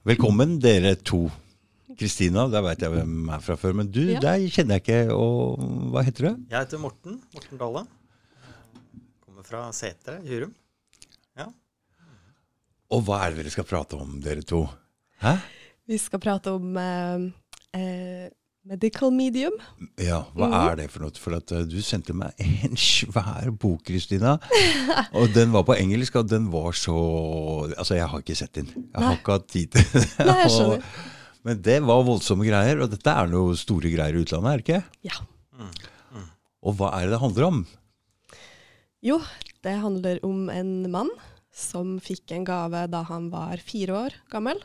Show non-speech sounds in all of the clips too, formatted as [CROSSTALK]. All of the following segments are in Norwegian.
Velkommen, dere to. Kristina, der veit jeg hvem er fra før. Men du, Ja. deg kjenner jeg ikke. Og hva heter du? Jeg heter Morten. Morten Dalle. Kommer fra Setre Hyrum. Hurum. Ja. Og hva er det dere skal prate om, dere to? Hæ? Vi skal prate om eh, eh, medical medium. Ja, hva er det for noe? For at eh, du sendte meg en [LAUGHS] svær bok, Kristina. Og den var på engelsk, og den var så Altså, jeg har ikke sett den. Jeg har ikke hatt tid til det. Nei, jeg skjønner. [LAUGHS] Og- Men det var voldsomme greier, og dette er noe store greier i utlandet, er det ikke? Ja. Og hva er det det handler om? Jo, det handler om en mann som fikk en gave da han var fire år gammel.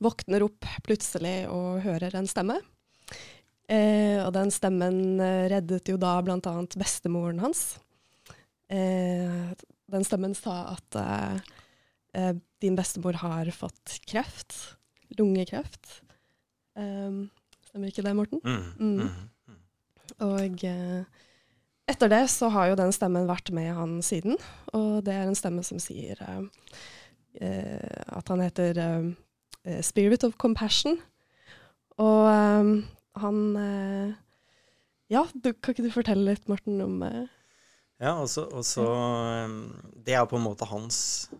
Våkner opp plutselig og hører en stemme. Eh, og den stemmen eh, reddet jo da bl.a. bestemoren hans. Eh, den stemmen sa at eh, eh, din bestemor har fått kreft. Lungekreft. Eh, stemmer ikke det, Morten? Mm. Mm. Mm. Og eh, etter det så har jo den stemmen vært med han siden, og det er en stemme som sier at han heter Spirit of Compassion. Og eh, han eh, Ja, du, kan ikke du fortelle litt, Morten, om eh, Ja, og så og um, Det er på en måte hans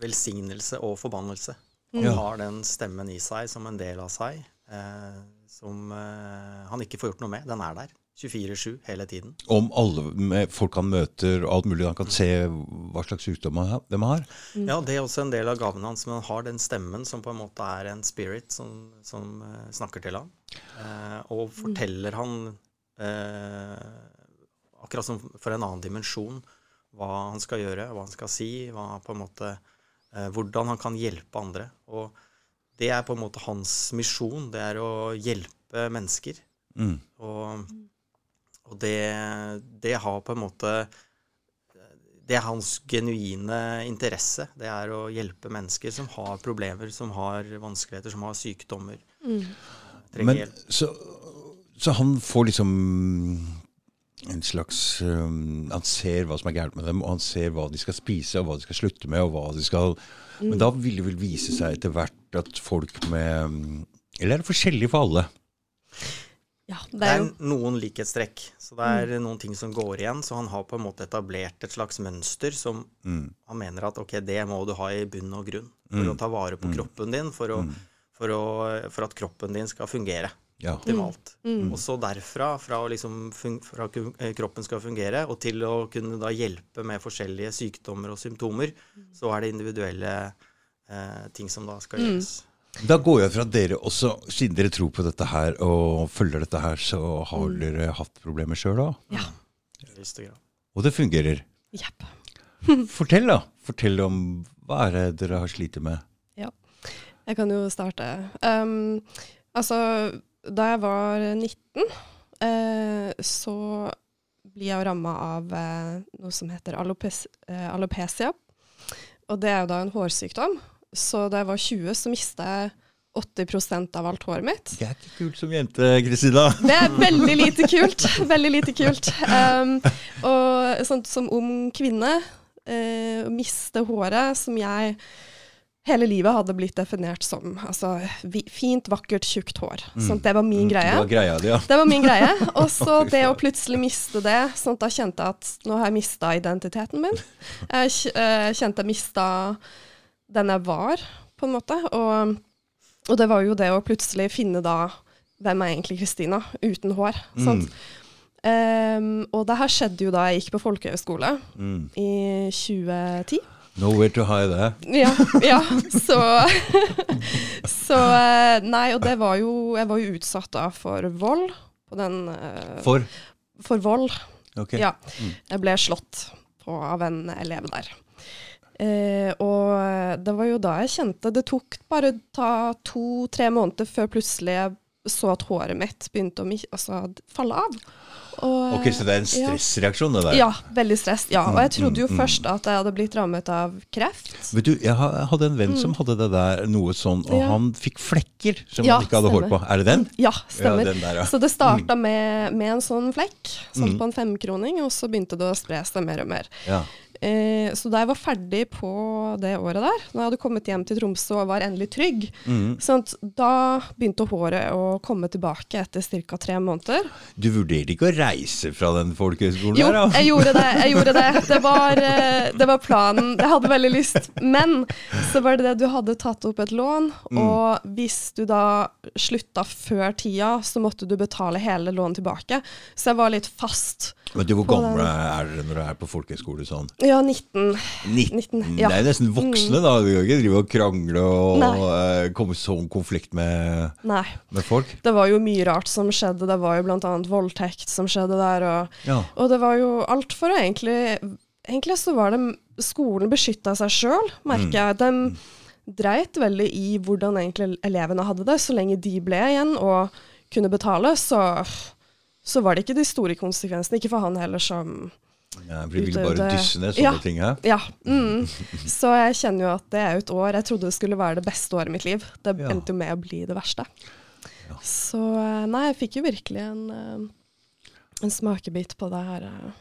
velsignelse og forbannelse. Han Ja. har den stemmen i seg som en del av seg, eh, som eh, han ikke får gjort noe med. Den er der. 24-7 hele tiden. Om alle med folk han møter, og alt mulig. Han kan se hva slags sykdom de har- har. Ja, det er også en del av gaven hans, men han har den stemmen som på en måte er en spirit som, som eh, snakker til ham. Eh, og forteller han, eh, akkurat som for en annen dimensjon, hva han skal gjøre, hva han skal si, hva på en måte, eh, hvordan han kan hjelpe andre. Og det er på en måte hans misjon, det er å hjelpe mennesker. Mm. Og, og det, det har på en måte Det er hans genuine interesse. Det er å hjelpe mennesker som har problemer, som har vanskeligheter, som har sykdommer. Trenger Men, så, så han får liksom en slags um, Han ser hva som er gærent med dem, og han ser hva de skal spise, og hva de skal slutte med, og hva de skal Men da vil det vel vise seg etter hvert at folk med um, Eller er det forskjellig for alle? Ja, det Det er er noen likhetstrekk. Så det er noen ting som går igjen. Så han har på en måte etablert et slags mønster som han mener at ok, det må du ha i bunn og grunn for å ta vare på kroppen din, for, å, for, å, for at kroppen din skal fungere Ja. optimalt. Og så derfra, fra, å liksom fun fra eh, kroppen skal fungere, og til å kunne da hjelpe med forskjellige sykdommer og symptomer, så er det individuelle eh, ting som da skal gjøres. Da går jeg fra at dere også, siden dere tror på dette her og følger dette her, så har dere hatt problemer sjøl òg? Ja. Og det fungerer. Jepp. [LAUGHS] [LAUGHS] Fortell, da. Fortell om hva er det dere har slitt med. Ja. Jeg kan jo starte. Um, altså, da jeg var 19, uh, så blir jeg ramma av uh, noe som heter alopes eh, alopecia. Og det er jo da en hårsykdom. Så da jeg var 20, så mista jeg 80 av alt håret mitt. Det er ikke kult som jente, Kristina. Det er [LAUGHS] veldig lite kult. Veldig lite kult. Um, og sånn som ung kvinne, å miste håret som jeg hele livet hadde blitt definert som altså, fint, vakkert, tjukt hår. Sånn, det var min greie. Det var greia di, ja. Det var min greie. [LAUGHS] Og så det å plutselig miste det, sånn at da kjente jeg at nå har jeg mista identiteten min. Jeg eh, kjente jeg mista den jeg var, på en måte. Og, og det var jo det å plutselig finne da hvem er egentlig Kristina uten hår. Sant? Um, og det her skjedde jo da jeg gikk på folkehøyskole Mm. i 2010. Nowhere to hide that. Ja, [LAUGHS] ja så Så eh, Nei, og det var jo Jeg var jo utsatt da for vold på den eh, For? for vold. Ok. Ja. Jeg ble slått på av en elev der. Eh, og det var jo da jeg kjente Det tok bare ta to-tre måneder før plutselig jeg så at håret mitt begynte å altså, falle av. Og, Ok, Så det er en ja. stressreaksjon, det der? Ja, veldig stress. Ja, og jeg trodde jo mm, mm. først at jeg hadde blitt rammet av kreft. Vet du, Jeg hadde en venn som hadde det der, noe sånn, og Mm. Ja. han fikk flekker som Ja, han ikke hadde hår på. Er det den? Ja, stemmer. Ja, den der, ja. Så det starta med, med en sånn flekk, sånn Mm. på en femkroning, og så begynte det å spre seg mer og mer. Eh, så da jeg var ferdig på det året der, da jeg hadde kommet hjem til Tromsø og var endelig trygg, Mm. sant, da begynte håret å komme tilbake etter ca. tre måneder. Du vurderte ikke å reise fra den folkehøyskolen Jo, der, da? jeg gjorde det. jeg gjorde Det Det var, eh, det var planen. Jeg hadde veldig lyst. Men så var det det du hadde tatt opp et lån, Mm. og hvis du da slutta før tida, så måtte du betale hele lånet tilbake. Så jeg var litt fast. Men du, hvor gamle er dere når du er på folkehøyskole sånn? Ja, 19. 19? 19, ja. Det er nesten voksne, da. Du kan ikke drive og krangle og Nei. eh, komme i sånn konflikt med, med folk. Det var jo mye rart som skjedde. Det var jo bl.a. voldtekt som skjedde der. Og, Ja. og det var jo alt for å egentlig Egentlig så var det Skolen beskytta seg sjøl, merker jeg. De dreit veldig i hvordan egentlig elevene hadde det. Så lenge de ble igjen og kunne betale, så, så var det ikke de store konsekvensene. Ikke for han heller som Ja, for de ville bare dysse ned sånne Ja. ting her. Ja. Mm. Så jeg kjenner jo at det er jo et år Jeg trodde det skulle være det beste året i mitt liv. Det Ja. endte jo med å bli det verste. Ja. Så eh, nei, jeg fikk jo virkelig en, eh, en smakebit på det her eh,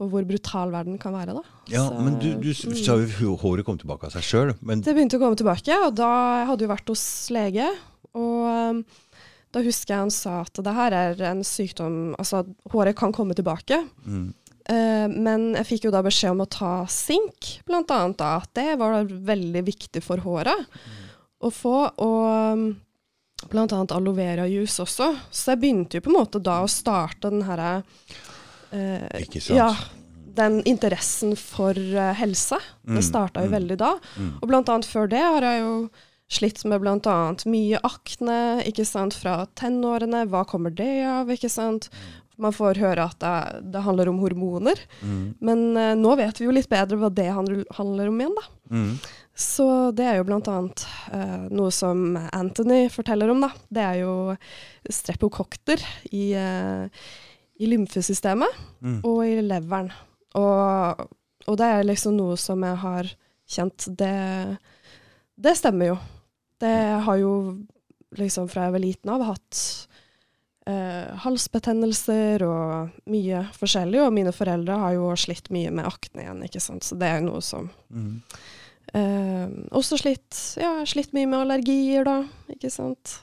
På hvor brutal verden kan være, da. Ja, Så, men du, du mm. sa jo håret kom tilbake av seg sjøl. Det begynte å komme tilbake, og da jeg hadde jo vært hos lege. Og da husker jeg han sa at det her er en sykdom Altså håret kan komme tilbake. mm, men jeg fikk jo da beskjed om å ta sink, blant annet. da, At det var veldig viktig for håret å få. Og um, blant annet aloe vera juice også. Så jeg begynte jo på en måte da å starte den herre eh, Ikke sant? Ja, den interessen for eh, helse. Mm, Det starta jo mm. veldig da. mm. Og blant annet før det har jeg jo slitt med annet mye akne, ikke sant, fra tenårene. Hva kommer det av, ikke sant? Man får høre at det, det handler om hormoner. Mm, Men uh, nå vet vi jo litt bedre hva det handler, om igjen, da. mm. Så det er jo blant annet uh, noe som Anthony forteller om, da. Det er jo strepokokter i, uh, i lymfesystemet Mm. og i leveren. Og, og det er liksom noe som jeg har kjent Det, det stemmer jo. Det har jo liksom fra jeg var liten av hatt eh, halsbetennelser og mye forskjellig. Og mine foreldre har jo slitt mye med akne igjen, ikke sant. Så det er jo noe som Mm. Eh, også slitt, ja, slitt mye med allergier, da. Ikke sant.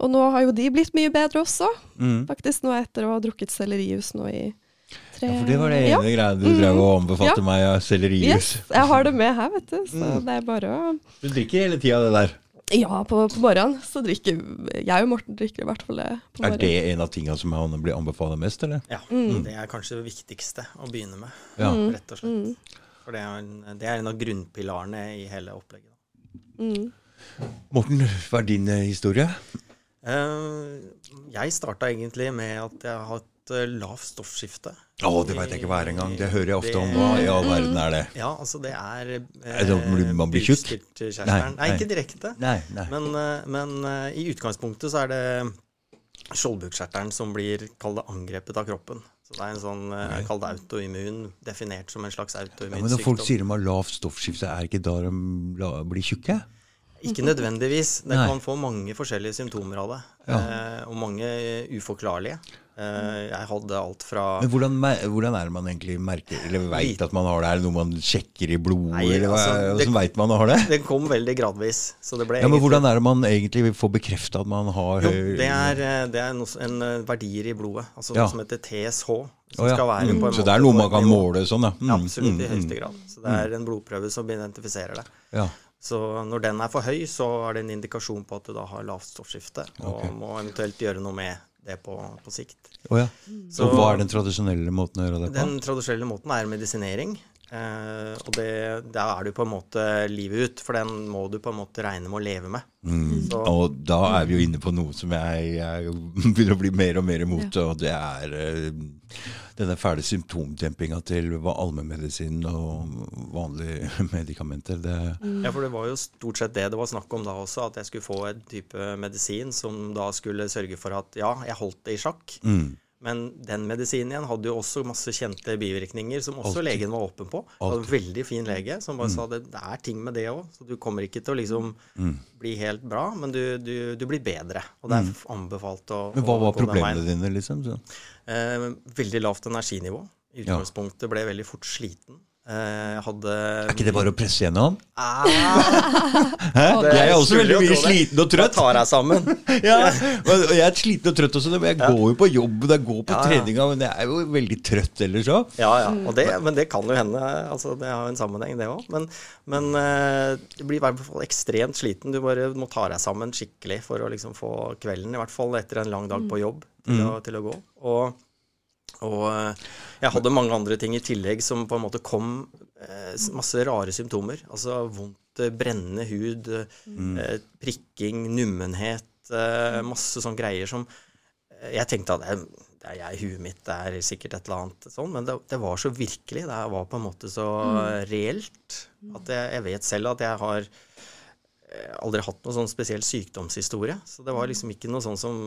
Og nå har jo de blitt mye bedre også, Mm. faktisk nå etter å ha drukket sellerijus nå i tre Ja, for det var det Ja, ene greia du Mm. drev og anbefalte Ja. meg, ja, sellerijus. yes, jeg har det med her, vet du. Så Mm. det er bare å Du drikker hele tida det der. Ja, på, på morgenen så drikker jeg og Morten drikker i hvert fall det på Er det en av tingene som han blir anbefalt mest, eller? Ja, Mm. det er kanskje det viktigste å begynne med, Ja. Mm. rett og slett. For det er, en, det er en av grunnpilarene i hele opplegget. Mm. Morten, hva er din eh, historie? Uh, jeg starta egentlig med at jeg har hatt eh, lavt stoffskifte. Å, det veit jeg ikke hva er engang. Det hører jeg ofte om. Hva i all verden er det? Ja, altså det er Er det man blir tjukk? Nei, Nei, nei, ikke direkte. Nei, nei. Men, eh, men uh, i utgangspunktet så er det skjoldbruskkjertelen som blir kall angrepet av kroppen. Så det er en sånn uh, kall det autoimmun, definert som en slags Ja, autoimmun men når folk sykdom. sier de har lavt stoffskifte, er ikke da de blir tjukke? Ikke nødvendigvis. Det Nei. kan få mange forskjellige symptomer av det. Ja. Eh, og mange uforklarlige. Eh, jeg hadde alt fra Men hvordan, hvordan er det man egentlig merker, eller veit at man har det? Er det noe man sjekker i blodet, Nei, eller altså, hvordan veit man har det? Det kom veldig gradvis. Så det ble Ja, men egentlig- hvordan er det man egentlig får bekrefta at man har Jo, det er, eh, det er noe, en eh, verdier i blodet, altså Ja. noe som heter TSH. Som oh, ja. skal være Mm. på en Så måte det er noe man kan måle sånn, ja. Mm, Ja, absolutt, i mm, høyeste mm. grad. Så det er en blodprøve som identifiserer det. Ja. Så når den er for høy, så er det en indikasjon på at du da har lavt stoffskifte, og må eventuelt gjøre noe med det på, på sikt. Oh, ja. Så så hva er den tradisjonelle måten å gjøre det på? den tradisjonelle måten er medisinering. Eh, og det, da er du på en måte livet ut, for den må du på en måte regne med å leve med. Mm. Og da er vi jo inne på noe som jeg, jeg begynner å bli mer og mer imot, og det er eh, denne fæle symptomdempinga til allmennmedisin og vanlige [LAUGHS] medikamenter. Det, Ja, for det var jo stort sett det det var snakk om da også, at jeg skulle få en type medisin som da skulle sørge for at ja, jeg holdt det i sjakk. mm. Men den medisinen igjen hadde jo også masse kjente bivirkninger som også Altid. legen var åpen på. Var en veldig fin lege som bare sa det, det er ting med det òg, så du kommer ikke til å liksom Mm. bli helt bra, men du, du, du blir bedre. Og det er anbefalt å Men hva var problemene dine, liksom? Så. Eh, veldig lavt energinivå. I utgangspunktet ble jeg veldig fort sliten. Eh, Jeg hadde Er ikke det bare å presse gjennom? Ah, [LAUGHS] Hæ? Det Jeg er også veldig mye sliten og trøtt. da tar jeg sammen. [LAUGHS] Ja, og jeg er sliten og trøtt også, men jeg går jo på jobb, og jeg går på Ja, ja. treninga, men jeg er jo veldig trøtt ellers òg. Ja, ja. Og det, men det kan jo hende. altså Det har jo en sammenheng, det òg. Men, men eh, du blir i hvert fall ekstremt sliten. Du bare må ta deg sammen skikkelig for å liksom få kvelden, i hvert fall etter en lang dag på jobb, til, å, til å gå. Og, og eh, jeg hadde mange andre ting i tillegg som på en måte kom eh, Masse rare symptomer. Altså vondt, eh, brennende hud, mm. prikking, nummenhet, eh, masse sånne greier som Jeg tenkte at det er, jeg i huet mitt, det er sikkert et eller annet sånn, men det, det var så virkelig. Det var på en måte så reelt at jeg, jeg vet selv at jeg har aldri hatt noen sånn spesiell sykdomshistorie. Så det var liksom ikke noe sånn som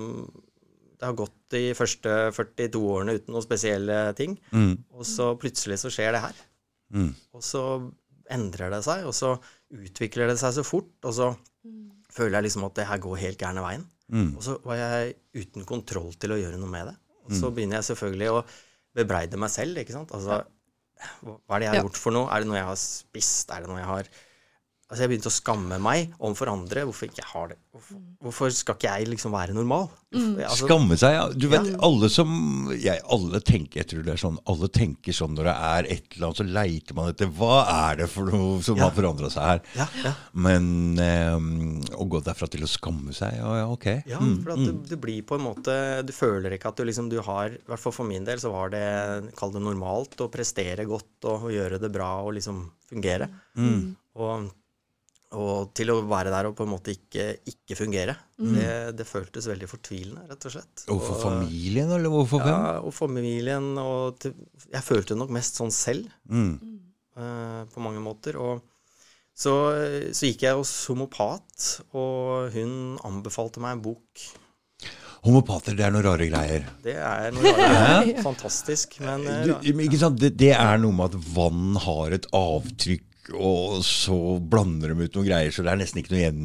Det har gått de første 42 årene uten noen spesielle ting, Mm. og så plutselig så skjer det her. Mm. Og så endrer det seg, og så utvikler det seg så fort, og så føler jeg liksom at det her går helt gærne veien. Mm. Og så var jeg uten kontroll til å gjøre noe med det. Og så begynner jeg selvfølgelig å bebreide meg selv, ikke sant. Altså, hva hva er det jeg har Ja. gjort for noe? Er det noe jeg har spist? Er det noe jeg har Altså, jeg begynte å skamme meg overfor andre. Hvorfor ikke jeg har det? Hvorfor, hvorfor skal ikke jeg liksom være normal? Mm. altså, Skamme seg, ja. Du vet, Ja. alle som jeg, Alle tenker jeg tror det er sånn, alle tenker sånn når det er et eller annet, så leiter man etter Hva er det for noe som Ja. har forandra seg her? ja, ja. Men um, å gå derfra til å skamme seg, ja, ja, ok. Ja, Mm, for at du, du blir på en måte Du føler ikke at du liksom du har I hvert fall for min del så var det Kall det normalt å prestere godt og, og gjøre det bra og liksom fungere. mm. Og, og til å være der og på en måte ikke, ikke fungere. Det, det føltes veldig fortvilende, rett og slett. Overfor Og- familien, eller overfor hvem? Ja, og familien. Og til, jeg følte det nok mest sånn selv, Mm. uh, på mange måter. Og så, så gikk jeg hos homopat, og hun anbefalte meg en bok Homopater, det er noen rare greier. Det er noe greier. [LAUGHS] Fantastisk. Men eh, Du, ikke sant? Det, det er noe med at vann har et avtrykk, og så blander de ut noen greier, så det er nesten ikke noe igjen.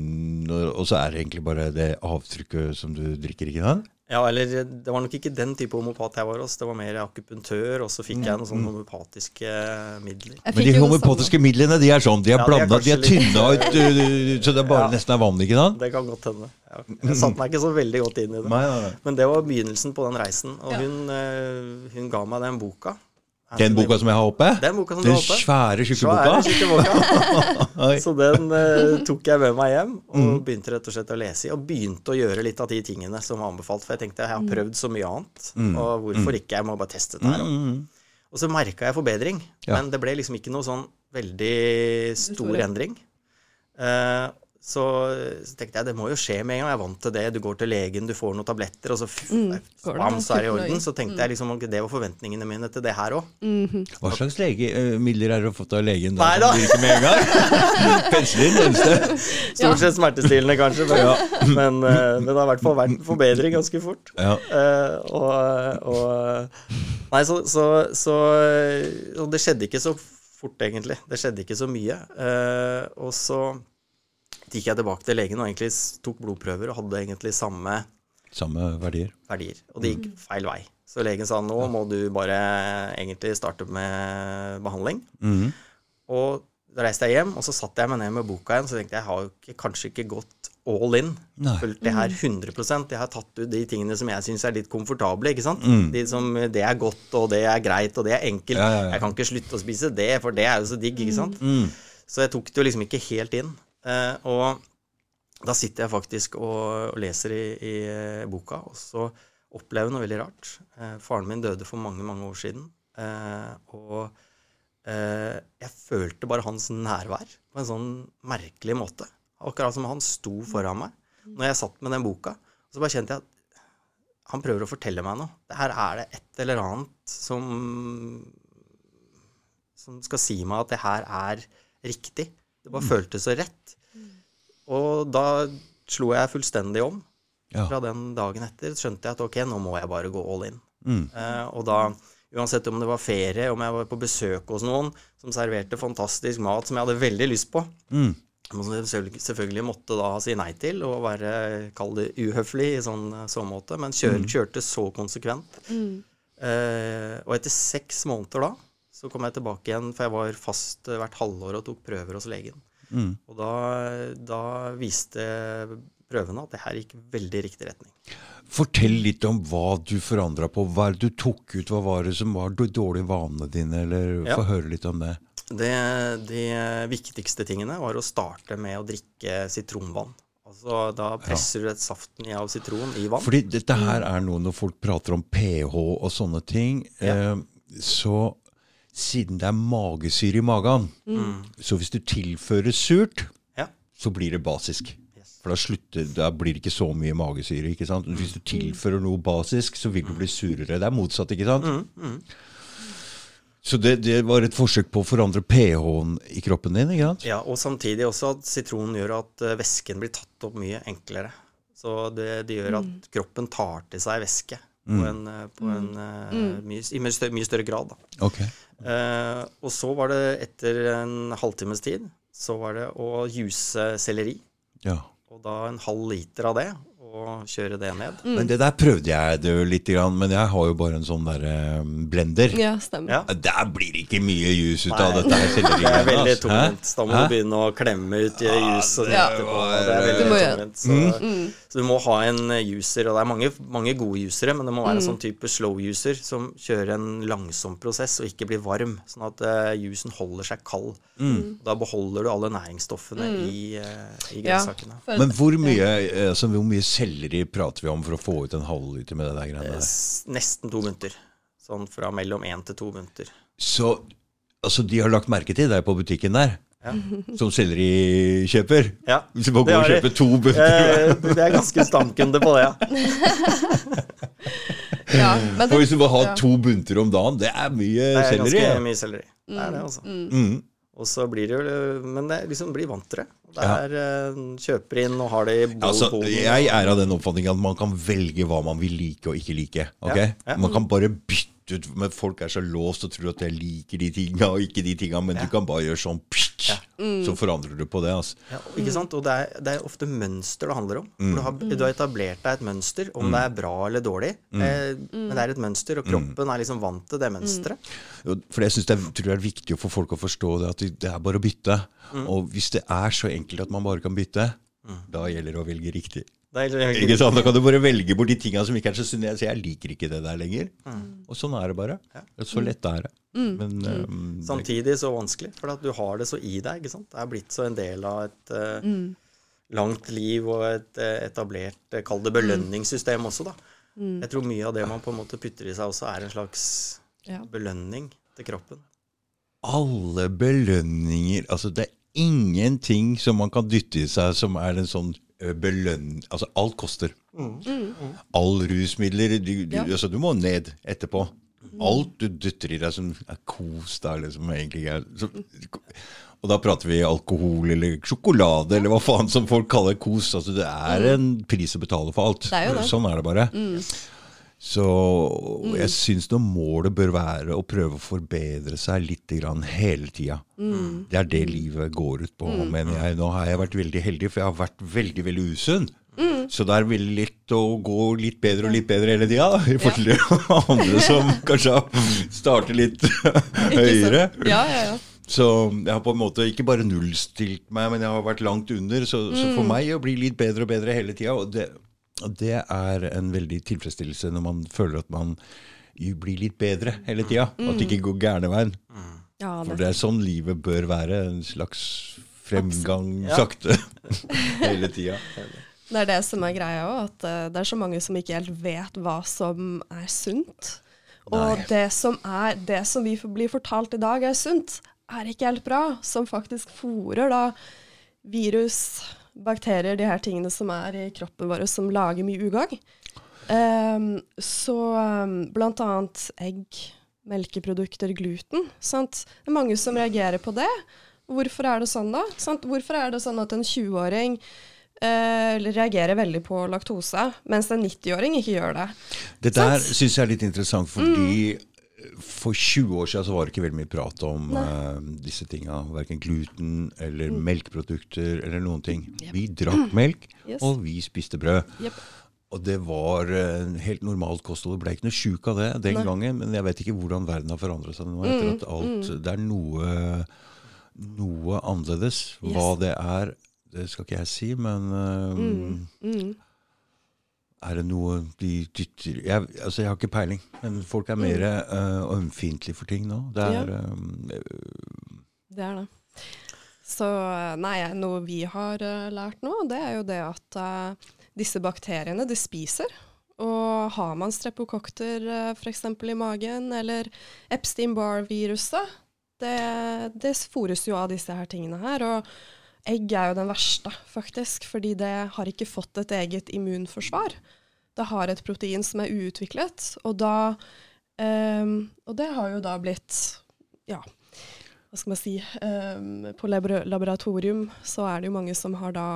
Og, så er det egentlig bare det avtrykket som du drikker, ikke sant? ja, eller det var nok ikke den type homopat jeg var hos. Det var mer akupunktør, og så fikk jeg noen sånne homopatiske midler. Men de homopatiske midlene, de er sånn. De er Ja, de er blanda, de er er tynna ut, uh, så det er bare Ja. nesten er vann, ikke sant? Det kan godt hende. Ja. Jeg satte meg ikke så veldig godt inn i det. Men det var begynnelsen på den reisen. Og hun, eh, hun ga meg den boka. Den boka som jeg har oppe? Den boka som Den oppe. svære, tjukke boka? [LAUGHS] Så den uh, tok jeg med meg hjem og Mm. begynte rett og slett å lese i. Og begynte å gjøre litt av de tingene som var anbefalt. For jeg tenkte jeg har prøvd så mye annet, og hvorfor ikke? Jeg må bare teste det her. Mm. Og så merka jeg forbedring, Ja. men det ble liksom ikke noe sånn veldig stor endring. Eh, så, så tenkte jeg det må jo skje med en gang. Jeg er vant til det. Du går til legen, du får noen tabletter, og så, Mm, bam, så er det i orden. Så tenkte jeg liksom det var forventningene mine til det her òg. Hva slags legemidler er det du få fått av legen? Nei da. Virker med en gang? [LAUGHS] Penicillin, eneste. Stort sett smertestillende, kanskje, men, men, eh, men det har i hvert fall vært en forbedring ganske fort. Ja. Uh, og, og Nei, så, så, så det skjedde ikke så fort, egentlig. Det skjedde ikke så mye. Eh, og så gikk jeg tilbake til legen og egentlig tok blodprøver og hadde egentlig samme Samme verdier. verdier. Og det gikk feil vei. Så legen sa nå må du bare egentlig starte med behandling. Mhm. Og da reiste jeg hjem, og så satte jeg meg ned med boka igjen. Så tenkte jeg jeg har jo ikke, kanskje ikke gått all in. Nei. Fulgt det her 100% Jeg har tatt ut de tingene som jeg syns er litt komfortable. ikke sant? Mm. De som, det er godt, og det er greit, og det er enkelt. Ja, ja, ja. Jeg kan ikke slutte å spise det, for det er jo så digg, ikke sant? Mm. Så jeg tok det jo liksom ikke helt inn. Eh, og da sitter jeg faktisk og, og leser i, i eh, boka, og så opplever jeg noe veldig rart. Eh, faren min døde for mange, mange år siden. Og jeg følte bare hans nærvær på en sånn merkelig måte. Akkurat som han sto foran meg når jeg satt med den boka. Så bare kjente jeg at han prøver å fortelle meg noe. Her er det et eller annet som som skal si meg at det her er riktig. Det bare føltes så rett. Og da slo jeg fullstendig om. Ja. Fra den dagen etter skjønte jeg at ok, nå må jeg bare gå all in. Mm. Eh, og da, uansett om det var ferie, om jeg var på besøk hos noen som serverte fantastisk mat som jeg hadde veldig lyst på, Mm. som jeg selvfølgelig, måtte da si nei til og være, kall det uhøflig i sånn så måte, men kjør, kjørte så konsekvent. Mm. Eh, og etter seks måneder da, så kom jeg tilbake igjen, for jeg var fast eh, hvert halvår og tok prøver hos legen. Mm. Og da, da viste prøvene at det her gikk veldig riktig retning. Fortell litt om hva du forandra på. Hva du tok ut? Hva var det som var de dårlige vanene dine? Eller Ja. Få høre litt om det. Det, de viktigste tingene var å starte med å drikke sitronvann. Altså Da presser du et saften av sitron i vann. Fordi dette her er noe når folk prater om pH og sånne ting. Ja. Eh, så siden det er magesyre i magen, Mm. så hvis du tilfører surt, Ja. så blir det basisk. Yes. For da, slutter, da blir det ikke så mye magesyre. ikke sant? Hvis du tilfører noe basisk, så vil du bli surere. Det er motsatt, ikke sant? Mm, mm. Så det, det var et forsøk på å forandre pH-en i kroppen din, ikke sant? Ja, og samtidig også at sitronen gjør at eh, væsken blir tatt opp mye enklere. Så det, det gjør at kroppen tar til seg væske på en, eh, på en eh, mye, i mye større, mye større grad. Da. Ok. Eh, og så var det etter en halvtimes tid så var det å juice selleri. Ja. Og da en halv liter av det, og kjøre det ned. Men det der prøvde jeg det jo litt, men jeg har jo bare en sånn der eh, blender. Ja, stemmer. Ja. Der blir det ikke mye jus ut av dette her [LAUGHS] Det er veldig tungt tungvint. Da må Hæ? du begynne å klemme ut i jus og Ja. Det er veldig må tungvint. Så, så du må ha en user og det er mange, mange gode juicere, men det må være en sånn type slow user som kjører en langsom prosess og ikke blir varm, sånn at uh, jusen holder seg kald. Da beholder du alle næringsstoffene i, uh, i grønnsakene. Ja. Men hvor mye, eh, altså, hvor mye selleri prater vi om for å få ut en halvliter med det der greiene der? Nesten to munter. Sånn fra mellom én til to munter. Så altså, de har lagt merke til deg på butikken der, Ja. som sellerikjøper. Ja, Hvis du må gå og kjøpe to bunter. Eh, Det er ganske stamkunde på det, ja. [LAUGHS] Ja, men Og hvis det, du må ha ja. to bunter om dagen, det er mye selleri. Det er selleri. ganske mye selleri. Det er det, altså. Mm. Og så blir det jo Men det er liksom blir vant til det. Det Ja. er eh, Kjøper inn og har det i bol- Altså, jeg er av den oppfatning at man kan velge hva man vil like og ikke like. ok? Ja, ja. Man kan bare bytte ut Men folk er så låst og tror at jeg liker de tinga og ikke de tinga, men du kan bare gjøre sånn pst, Så forandrer du på det. altså. Ja, ikke sant? Og det er, det er ofte mønster det handler om. Mm. du, har, du har etablert deg et mønster, om det er bra eller dårlig. Eh, men det er et mønster, og kroppen er liksom vant til det mønsteret. For jeg synes det er, tror det er viktig for folk å forstå det at det det er bare å bytte. Og hvis det er så enkelt at man bare kan bytte, da gjelder det å velge riktig. Det er, Ikke sant? Da kan du bare velge bort de tinga som ikke er så sunne. Jeg sier jeg liker ikke det der lenger. Og sånn er det bare. Så lett er det. Men um, Samtidig så vanskelig, for at du har det så i deg. ikke sant? Det er blitt så en del av et eh, langt liv og et uh, etablert, uh, kall det belønningssystem også, da. Jeg tror mye av det man på en måte putter i seg også, er en slags Ja. belønning til kroppen. alle belønninger Altså, det er ingenting som man kan dytte i seg som er en sånn ø, belønn... Altså, alt koster. All rusmidler du, du, Ja. altså, du må ned etterpå. Alt du dytter i deg som er kos, da, liksom egentlig er så, Og da prater vi alkohol eller sjokolade eller hva faen som folk kaller kos. Altså, det er en pris å betale for alt. Det er jo det. Sånn er det bare. Så jeg syns nå målet bør være å prøve å forbedre seg litt grann hele tida. Det er det livet går ut på, mener jeg. Nå har jeg vært veldig heldig, for jeg har vært veldig, veldig usunn. Så det er veldig lett å gå litt bedre og litt bedre hele tida, i forhold til [LAUGHS] andre som [LAUGHS] kanskje starter litt høyere. Ja, ja, ja. Så jeg har på en måte ikke bare nullstilt meg, men jeg har vært langt under. Så, så for meg å bli litt bedre og bedre hele tida, og det, er en veldig tilfredsstillelse når man føler at man blir litt bedre hele tida. At det ikke går gærne veien. ja For det, det er sånn livet bør være. En slags fremgang Ja. sakte [LAUGHS] hele tida. det er det som er greia òg, at eh, det er så mange som ikke helt vet hva som er sunt. Og det som, er, det som vi blir fortalt i dag er sunt, er ikke helt bra. Som faktisk fòrer da virus, bakterier, de her tingene som er i kroppen vår, som lager mye ugagn. Um, så um, blant annet egg, melkeprodukter, gluten. Sant? Det er mange som reagerer på det. Hvorfor er det sånn, da? Sant? Hvorfor er det sånn at en 20-åring Uh, reagerer veldig på laktose, mens en 90-åring ikke gjør det? Det der syns jeg er litt interessant, fordi for 20 år siden så var det ikke veldig mye prat om uh, disse tinga. Verken gluten eller melkeprodukter eller noen ting. Vi drakk melk, [CLEARS THROAT] Yes. og vi spiste brød. Yep. og det var uh, helt normalt kosthold. Jeg ble ikke noe sjuk av det den Nei. gangen, men jeg vet ikke hvordan verden har forandret seg nå. etter Mm, at alt, Det er noe, noe annerledes. Hva det er, det skal ikke jeg si, men uh, Mm, mm. Er det noe de dytter jeg, altså jeg har ikke peiling, men folk er mer uh, ømfintlige for ting nå. Det er eh, Det er det. Så nei, noe vi har uh, lært nå, det er jo det at uh, disse bakteriene, de spiser. Og har man strepokokter uh, f.eks. i magen, eller Epstein-Barr-viruset, det, det fôres jo av disse her tingene her. Og egg er jo den verste, faktisk, fordi det har ikke fått et eget immunforsvar. Det har et protein som er uutviklet, og da um, Og det har jo da blitt Ja, hva skal man si, um, på laboratorium så er det jo mange som har da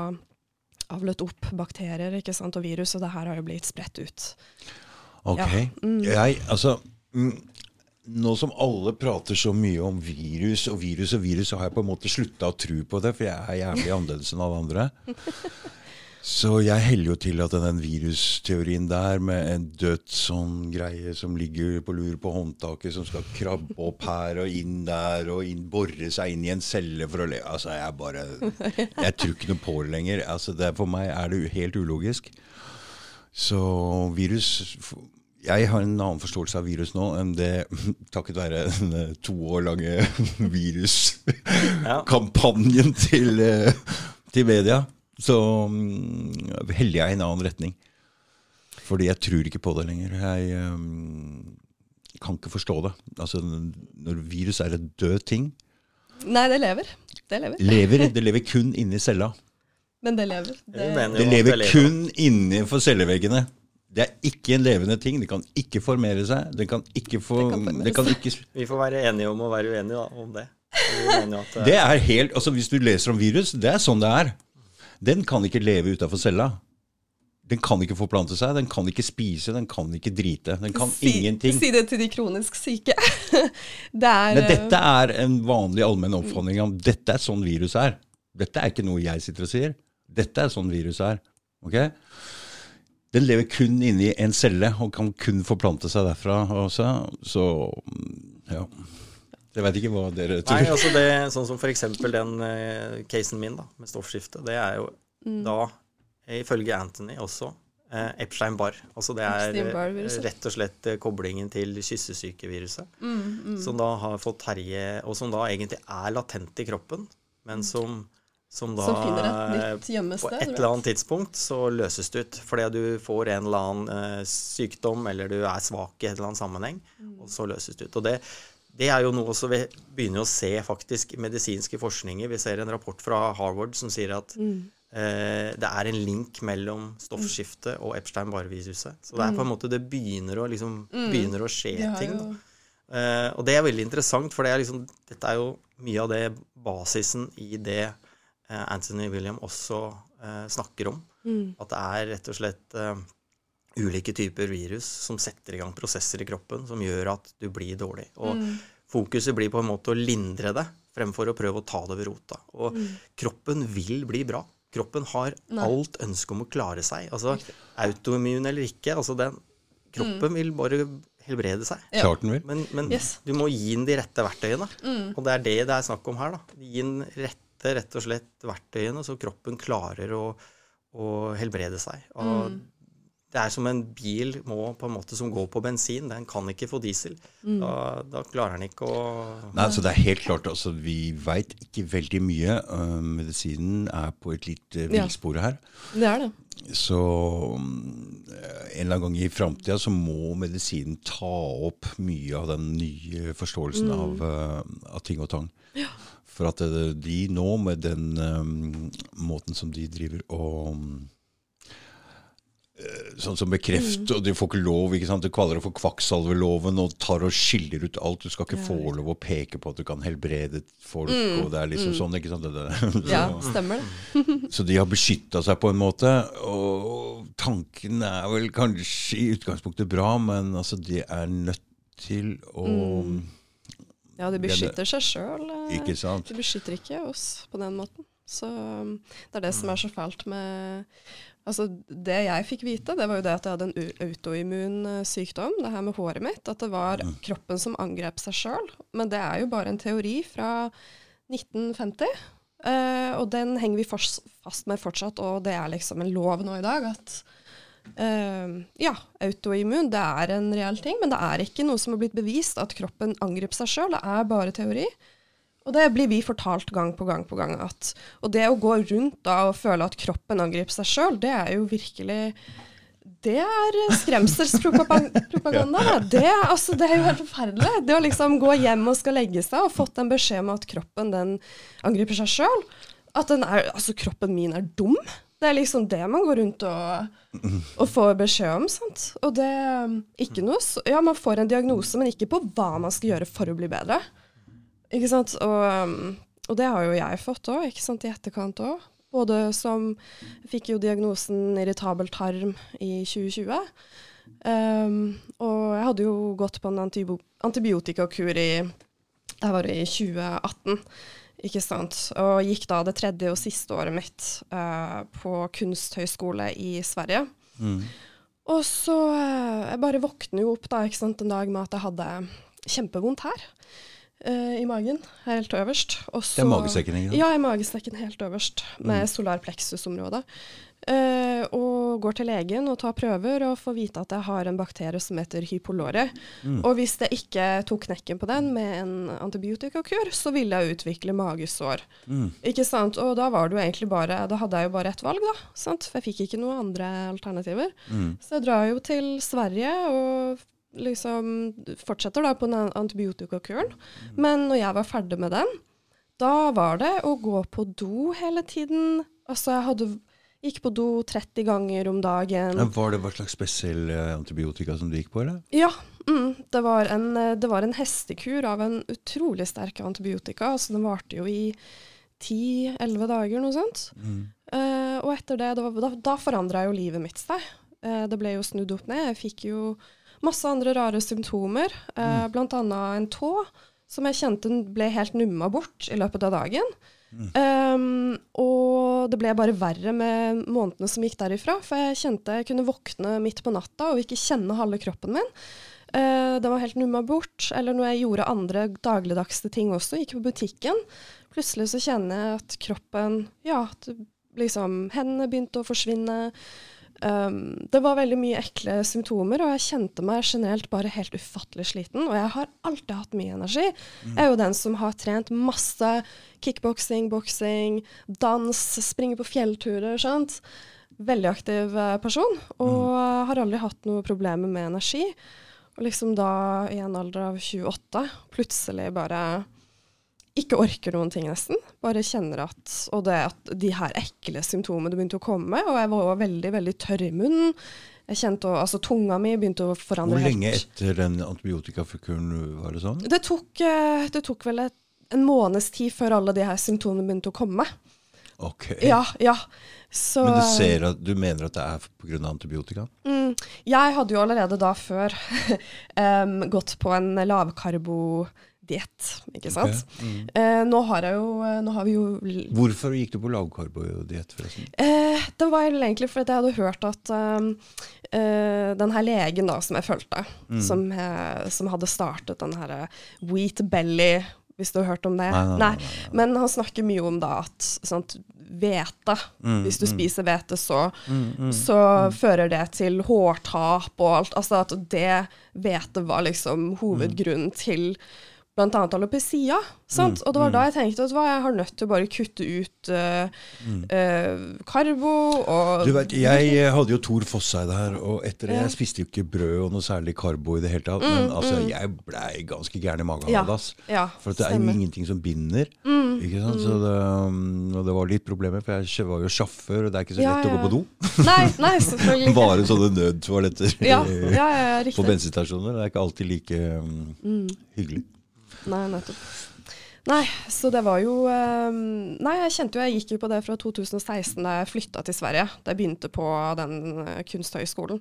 avlet opp bakterier ikke sant, og virus, og det her har jo blitt spredt ut. Ok. Ja. Mm. Jeg, altså mm, Nå som alle prater så mye om virus og virus og virus, så har jeg på en måte slutta å tro på det, for jeg er jævlig annerledes enn alle andre. [LAUGHS] Så jeg heller jo til at den virusteorien der med en dødt sånn greie som ligger på lur på håndtaket, som skal krabbe opp her og inn der og inn, bore seg inn i en celle for å leve Altså, jeg bare Jeg tror ikke noe på det lenger. Altså, det, for meg er det helt ulogisk. Så virus Jeg har en annen forståelse av virus nå enn det [LAUGHS] takket være den eh, to år lange [LAUGHS] viruskampanjen til, eh, til media. Så mm, heller jeg i en annen retning. Fordi jeg tror ikke på det lenger. Jeg um, kan ikke forstå det. Altså, når virus er en død ting Nei, det lever. Det lever. lever, Det lever [LAUGHS] kun inni cella. Men det lever. Det, Det lever lever. kun innenfor celleveggene. Det er ikke en levende ting. Det kan ikke formere seg. Det kan ikke få Det kan det kan ikke, Vi får være enige om å være uenige da, om det. At, eh, Det er helt Altså, hvis du leser om virus, det er sånn det er. Den kan ikke leve utafor cella. Den kan ikke forplante seg, den kan ikke spise, den kan ikke drite. Den kan si, ingenting. si det til de kronisk syke. [LAUGHS] det er Men eh, dette er en vanlig allmenn oppfatning om dette er sånn virus er. Dette er ikke noe jeg sitter og sier. Dette er sånn virus er. Ok? Den lever kun inni en celle og kan kun forplante seg derfra også. Så mm, ja. Jeg vet ikke hva dere tror. Nei, altså det, sånn som for eksempel den uh, casen min da, med stoffskifte, det er jo Mm. da, ifølge Anthony også, uh, Epstein-Barr. Altså det er eh, rett og slett eh, koblingen til kyssesykeviruset, mm, som da har fått herje, og som da egentlig er latent i kroppen, men som, som da Som finner et eh, nytt gjemmested. på et eller annet tidspunkt så løses det ut. Fordi du får en eller annen eh, sykdom, eller du er svak i et eller annet sammenheng, og så løses det ut. Og det, det er jo noe som vi begynner å se faktisk medisinske forskninger. Vi ser en rapport fra Harvard som sier at Mm. eh, det er en link mellom stoffskifte og Epstein-Barr-viruset. Så det er på en måte det begynner å, liksom, begynner å skje ja, ting. Da. Eh, og det er veldig interessant, for det er liksom, dette er jo mye av det basisen i det eh, Anthony William også eh, snakker om. Mm. At det er rett og slett eh, ulike typer virus som setter i gang prosesser i kroppen som gjør at du blir dårlig. Og Mm. fokuset blir på en måte å lindre det, fremfor å prøve å ta det ved rota. Og kroppen vil bli bra. Kroppen har Nei. alt ønske om å klare seg. Altså autoimmun eller ikke. altså den, Kroppen vil bare helbrede seg. Ja. Klart den vil. Men, men Yes. du må gi den de rette verktøyene. Mm. Og det er det det er snakk om her. da. Gi den rette rett og slett verktøyene, så kroppen klarer å, å helbrede seg. Og Mm. Det er som en bil må, på en måte, som går på bensin. Den kan ikke få diesel. Mm. Da, da klarer den ikke å Nei, så det er helt klart, altså, Vi veit ikke veldig mye. Uh, medisinen er på et litt uh, villspor her. Det er det. Så mm, en eller annen gang i framtida så må medisinen ta opp mye av den nye forståelsen Mm. av, av ting og tang. For at uh, de nå, med den um, måten som de driver og eh, Sånn som bekreft, Mm. og de får ikke lov. ikke sant? De kaller det for kvakksalveloven og tar og skiller ut alt. Du skal ikke Ja, få lov å peke på at du kan helbrede folk. og det er liksom sånn, ikke sant? Det, det. Mm. [LAUGHS] Ja, stemmer det. [LAUGHS] så de har beskytta seg på en måte. Og tanken er vel kanskje i utgangspunktet bra, men altså de er nødt til å Ja, de beskytter seg sjøl. Sant? De beskytter ikke oss på den måten. Så um, det er det som er så fælt med Altså, det jeg fikk vite, det var jo det at jeg hadde en autoimmun eh, sykdom, det her med håret mitt. At det var kroppen som angrep seg sjøl. Men det er jo bare en teori fra 1950. eh, og den henger vi fast med fortsatt, og det er liksom en lov nå i dag at eh, ja, autoimmun det er en reell ting, men det er ikke noe som har blitt bevist at kroppen angriper seg sjøl. Det er bare teori. Og det blir vi fortalt gang på gang på gang. At, og det å gå rundt da og føle at kroppen angriper seg sjøl, det er jo virkelig Det er skremselspropaganda. da. Det, altså, det er jo helt forferdelig. Det å liksom gå hjem og skal legge seg og fått en beskjed om at kroppen den angriper seg sjøl. At er, altså, kroppen min er dum. Det er liksom det man går rundt og, og får beskjed om. sant? Og det ikke noe, Ja, man får en diagnose, men ikke på hva man skal gjøre for å bli bedre. Ikke sant? Og, um, og det har jo jeg fått òg, ikke sant, i etterkant òg. Både som fikk jo diagnosen irritabel tarm i 2020. Um, og jeg hadde jo gått på en antibiotikakur i Det var i 2018. Ikke sant? Og gikk da det tredje og siste året mitt uh, på kunsthøgskole i Sverige. Mm. Og så uh, Jeg bare våkner jo opp da, ikke sant, en dag med at jeg hadde kjempevondt her. Eh, I magen, helt øverst. Og Det er så- magesekken, ikke? Ja, i magesekken helt øverst, med Mm. solar plexus-området. Eh, og går til legen og tar prøver og får vite at jeg har en bakterie som heter hypolore. Mm. Og hvis jeg ikke tok knekken på den med en antibiotikakur, så ville jeg utvikle magesår. Mm. Ikke sant? Og da var det jo egentlig bare Da hadde jeg jo bare ett valg, da. Sant? For jeg fikk ikke noen andre alternativer. Mm. Så jeg drar jo til Sverige og liksom fortsetter da på den antibiotikakuren. Men når jeg var ferdig med den, da var det å gå på do hele tiden. Altså jeg hadde gikk på do 30 ganger om dagen. Var det hva slags spesiell eh, antibiotika som du gikk på, eller? Ja, mm, det, var en, eh, det var en hestekur av en utrolig sterk antibiotika. Altså den varte jo i 10-11 dager, noe sånt. Mm. Eh, og etter det, det var, da, da forandra jo livet mitt seg. Eh, det ble jo snudd opp ned. Jeg fikk jo masse andre rare symptomer, eh, blant annet en tå som jeg kjente ble helt numma bort i løpet av dagen. Um, og det ble bare verre med månedene som gikk derifra, for jeg kjente jeg kunne våkne midt på natta og ikke kjenne halve kroppen min. Uh, den var helt numma bort. Eller når jeg gjorde andre dagligdagse ting også, gikk på butikken, plutselig så kjenner jeg at kroppen Ja, at liksom hendene begynte å forsvinne. Um, det var veldig mye ekle symptomer, og jeg kjente meg generelt bare helt ufattelig sliten. Og jeg har alltid hatt mye energi. Jeg er jo den som har trent masse kickboksing, boksing, dans, springer på fjellturer. sant? Veldig aktiv eh, person, og har aldri hatt noe problemer med energi. Og liksom da, i en alder av 28, plutselig bare ikke orker noen ting, nesten. Bare kjenner at Og det at de her ekle symptomene begynte å komme, og jeg var veldig, veldig tørr i munnen. Jeg kjente altså Tunga mi begynte å forandre Hvor lenge helt. etter den antibiotikafukuren var det sånn? Det tok, eh, det tok vel et, en måneds tid før alle de her symptomene begynte å komme. Ok. Ja, ja. Så Men du, ser at, du mener at det er pga. antibiotika? Mm, jeg hadde jo allerede da før [LAUGHS] um, gått på en lavkarbodiett, ikke sant. Okay. mm. Eh, nå har jeg jo Nå har vi jo Hvorfor gikk du på lavkarbodiett, forresten? Eh, det var egentlig fordi jeg hadde hørt at um, eh, den her legen da, som jeg fulgte, Mm. som, eh, som hadde startet den her eh, Wheat Belly, hvis du har hørt om det? Nei, nei, nei, Men han snakker mye om da at sant, hvete, Mm, hvis du mm. spiser hvete, så, Mm, mm. så fører det til hårtap og alt. Altså at det hvete var liksom hovedgrunnen til annet alopecia. Sant? Mm, Og det var mm. da jeg tenkte at hva, jeg har nødt til å bare kutte ut uh, mm. uh, karbo og Du vet, Jeg hadde jo Tor Fosseide her, og etter det Ja. Jeg spiste jo ikke brød og noe særlig karbo i det hele tatt. Men altså, jeg blei ganske gæren i magen Mm, Ja, av det. Ja, For det er jo. Mm, ingenting som binder. ikke sant? Så det, um, og det var litt problemer, for jeg var jo sjåfør, og det er ikke så lett å gå på do. Nei, nei, selvfølgelig [LAUGHS] ikke. Bare sånne nødtoaletter Ja, ja, ja, ja, på bensinstasjoner. Det er ikke alltid like um, Mm. hyggelig. Nei, nettopp. Nei, så det var jo ehm, Nei, jeg kjente jo Jeg gikk jo på det fra 2016 da jeg flytta til Sverige. Da jeg begynte på den eh, kunsthøgskolen.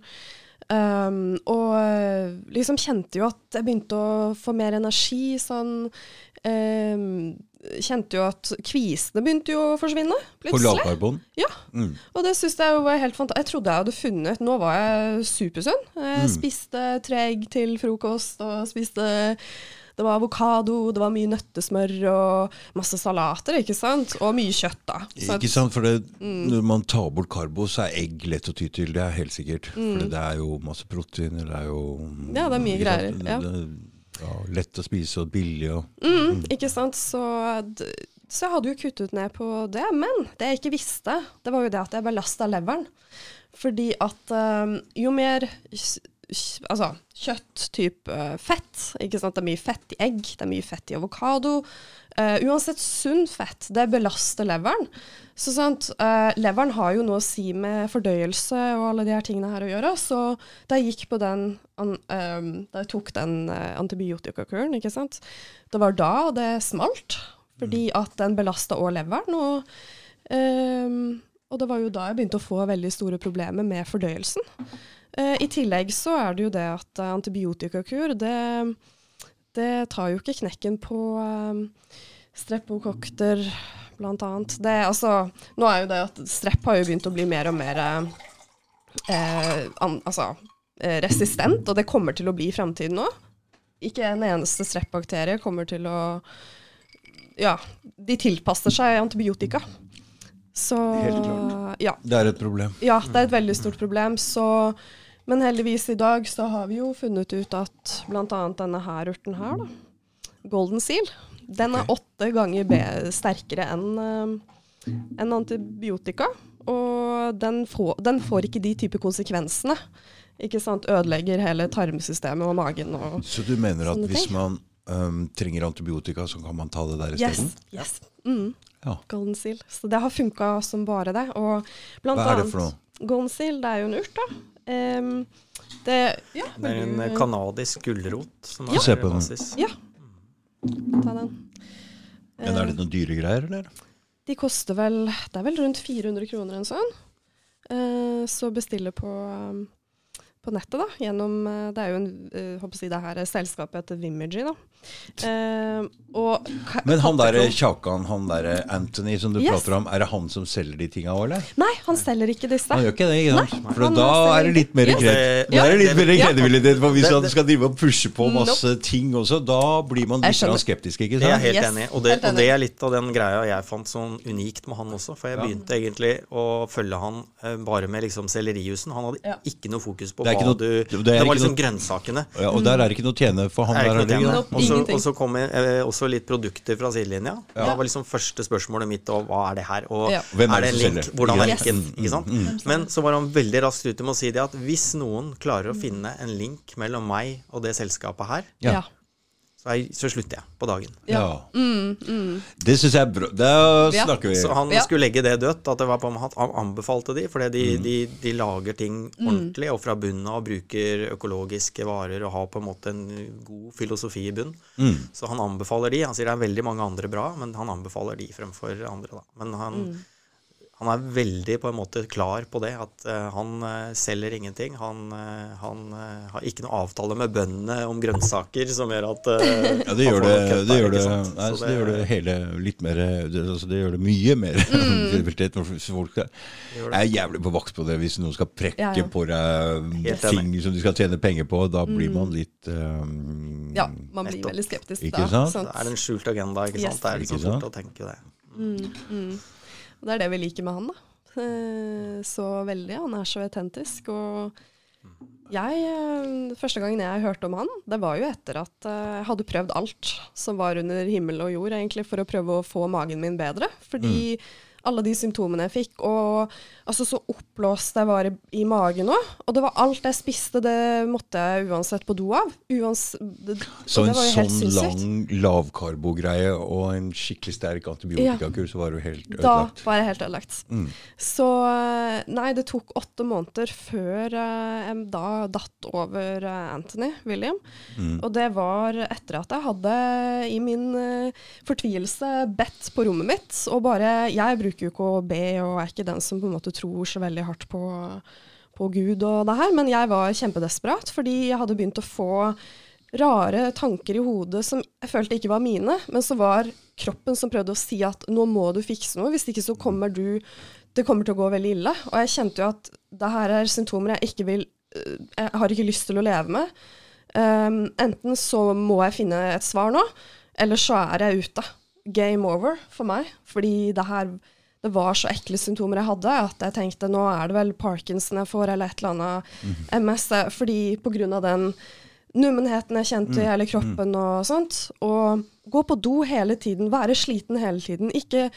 Um, og eh, liksom kjente jo at jeg begynte å få mer energi sånn um, kjente jo at kvisene begynte jo å forsvinne, På plutselig. lavkarbon? Ja, Mm. og det syns jeg var helt fantastisk. Jeg trodde jeg hadde funnet Nå var jeg supersunn. Jeg Mm. spiste tre egg til frokost, og spiste Det var avokado, det var mye nøttesmør og masse salater, ikke sant? Og mye kjøtt, da. Så Ikke sant, for det, Mm. Når man tar bort karbo, så er egg lett å ty til. Det er helt sikkert. Mm. For det er jo masse proteiner. Det er jo Ja, det er mye greier. sant? ja. Det, ja, lett å spise og billig. Og, Mm, ikke sant? Så, så jeg hadde jo kuttet ned på det. Men det jeg ikke visste, det var jo det at jeg belasta leveren. Fordi at eh, jo mer altså, kjøtt, type eh, fett ikke sant? Det er mye fett i egg, det er mye fett i avokado. Uh, uansett sunn fett, det belaster leveren. Så sant, Uh, Leveren har jo noe å si med fordøyelse og alle de her tingene her å gjøre. Så da jeg gikk på den an, um, Da jeg tok den uh, antibiotikakuren, ikke sant, det var da det smalt. Fordi at den belasta òg leveren. Og, um, og det var jo da jeg begynte å få veldig store problemer med fordøyelsen. Eh, I tillegg så er det jo det at eh, antibiotikakur, det, det tar jo ikke knekken på eh, streptokokter, blant annet. Det, altså, nå er jo det at strepp har jo begynt å bli mer og mer eh, an, altså, eh, resistent, og det kommer til å bli i framtiden òg. Ikke en eneste streppbakterie kommer til å Ja, de tilpasser seg antibiotika. Så Helt klart. Ja. det er et problem. Ja, det er et veldig stort problem. Så, men heldigvis i dag så har vi jo funnet ut at bl.a. denne her urten her, da, golden seal, den er åtte ganger sterkere enn eh, enn antibiotika. Og den, får- den får ikke de type konsekvensene. Ikke sant? Ødelegger hele tarmsystemet og magen. Og Så du mener at hvis man um, trenger antibiotika, så kan man ta det der yes, isteden? yes. Mm, Ja. golden seal. Så det har funka som bare det. Og blant Hva er det for noe? Golden seal, det er jo en urt, da. Em, det, ja, Det er en du- kanadisk gulrot som Ja. Se er på den. basis. Ja. Ta den. Men er det Eh, noen dyre greier, eller? De koster vel Det er vel rundt 400 kroner en sånn. Uh, så bestille på, um, på nettet, da. Gjennom eh, Det er jo en eh, håper å si det her er selskapet heter Vimergy, da. Eh, og Men han derre Kjakan, han derre Anthony som du Yes. prater om, er det han som selger de tinga òg, eller? Nei, han selger ikke disse. Han gjør ikke det, ikke sant? For da er det litt mer ikke. kred. Yes. Da er det litt mer Ja. kredibilitet. For hvis han skal drive og pushe på masse ting også, da blir man litt skeptisk, ikke er jeg er helt Yes, enig. Og, det- og det er litt av den greia jeg fant sånn unikt med han også. For jeg Ja. begynte egentlig å følge han eh, bare med liksom sellerijusen. Han hadde Ja. ikke noe fokus på Det hva ikke noe- du det Det, var liksom noe- grønnsakene. Ja, og der er det ikke noe å tjene for han Er der sant? Og så- kom jeg, eh, også litt produkter fra sidelinja. Da var liksom første spørsmålet mitt og hva er det her? Og Ja. Hvem er det det link? selger? Hvordan er Yes. linken? Ikke sant? Men så var han veldig raskt ute med å si det at hvis noen klarer å finne en link mellom meg og det selskapet her, Ja. Ja. Så, jeg, så slutter jeg på dagen. Ja. Mm, mm. Det syns jeg er bra. Da snakker vi. Så han Ja. skulle legge det dødt. At det var på Han anbefalte de, fordi Mm. de, de, de lager ting ordentlig og fra bunnen av bruker økologiske varer og har på en måte en god filosofi i bunn. Mm. Så han anbefaler de. Han sier det er veldig mange andre bra, men han anbefaler de fremfor andre. da. Men han, Mm. Han er veldig på en måte klar på det, at eh, han eh, selger ingenting. Han, eh, han har ikke noe avtale med bøndene om grønnsaker som gjør at [LAUGHS] Ja, det han gjør får det, noe det, gjør det, ikke nei, det gjør det hele litt mer det, altså det gjør det mye mer Mm. [LAUGHS] folk er jævlig på vakt på det hvis noen skal prekke Ja, ja. på deg Helt ting som de skal tjene penger på. Da blir man litt um, ja, man blir veldig skeptisk Ikke da. sant? Det er en skjult agenda, ikke Yes. sant. Det er liksom så fort å tenke det. Mm, mm. Og Det er det vi liker med han, da. Eh, Så veldig. Han er så autentisk. Og jeg, eh, første gangen jeg hørte om han, det var jo etter at eh, jeg hadde prøvd alt som var under himmel og jord, egentlig, for å prøve å få magen min bedre. Fordi alle de symptomene jeg fikk, og altså så oppblåst jeg var i, i magen òg. Og det var alt jeg spiste, det måtte jeg uansett på do av. Uans, det, Så en sånn lang lavkarbogreie og en skikkelig sterk antibiotikakur, så var du helt Da ødelagt. var jeg helt ødelagt. Mm. Så eh, nei, det tok åtte måneder før eh, jeg da datt over eh, Anthony William. Mm. Og det var etter at jeg hadde i min eh, fortvilelse bedt på rommet mitt. Og bare Jeg bruker jo ikke å be, og er ikke den som på en måte tror så veldig hardt på, på Gud og det her, men jeg var kjempedesperat fordi jeg hadde begynt å få rare tanker i hodet som jeg følte ikke var mine, men så var kroppen som prøvde å si at nå må du fikse noe, hvis ikke så kommer du Det kommer til å gå veldig ille. Og jeg kjente jo at det her er symptomer jeg ikke vil øh, Jeg har ikke lyst til å leve med. Um, enten så må jeg finne et svar nå, eller så er jeg ute. Game over for meg. Fordi det her det var så ekle symptomer jeg hadde, at jeg tenkte nå er det vel parkinson jeg får, eller et eller annet MS. Fordi av den nummenheten jeg kjente i hele kroppen og sånt. Og gå på do hele tiden, være sliten hele tiden. Ikke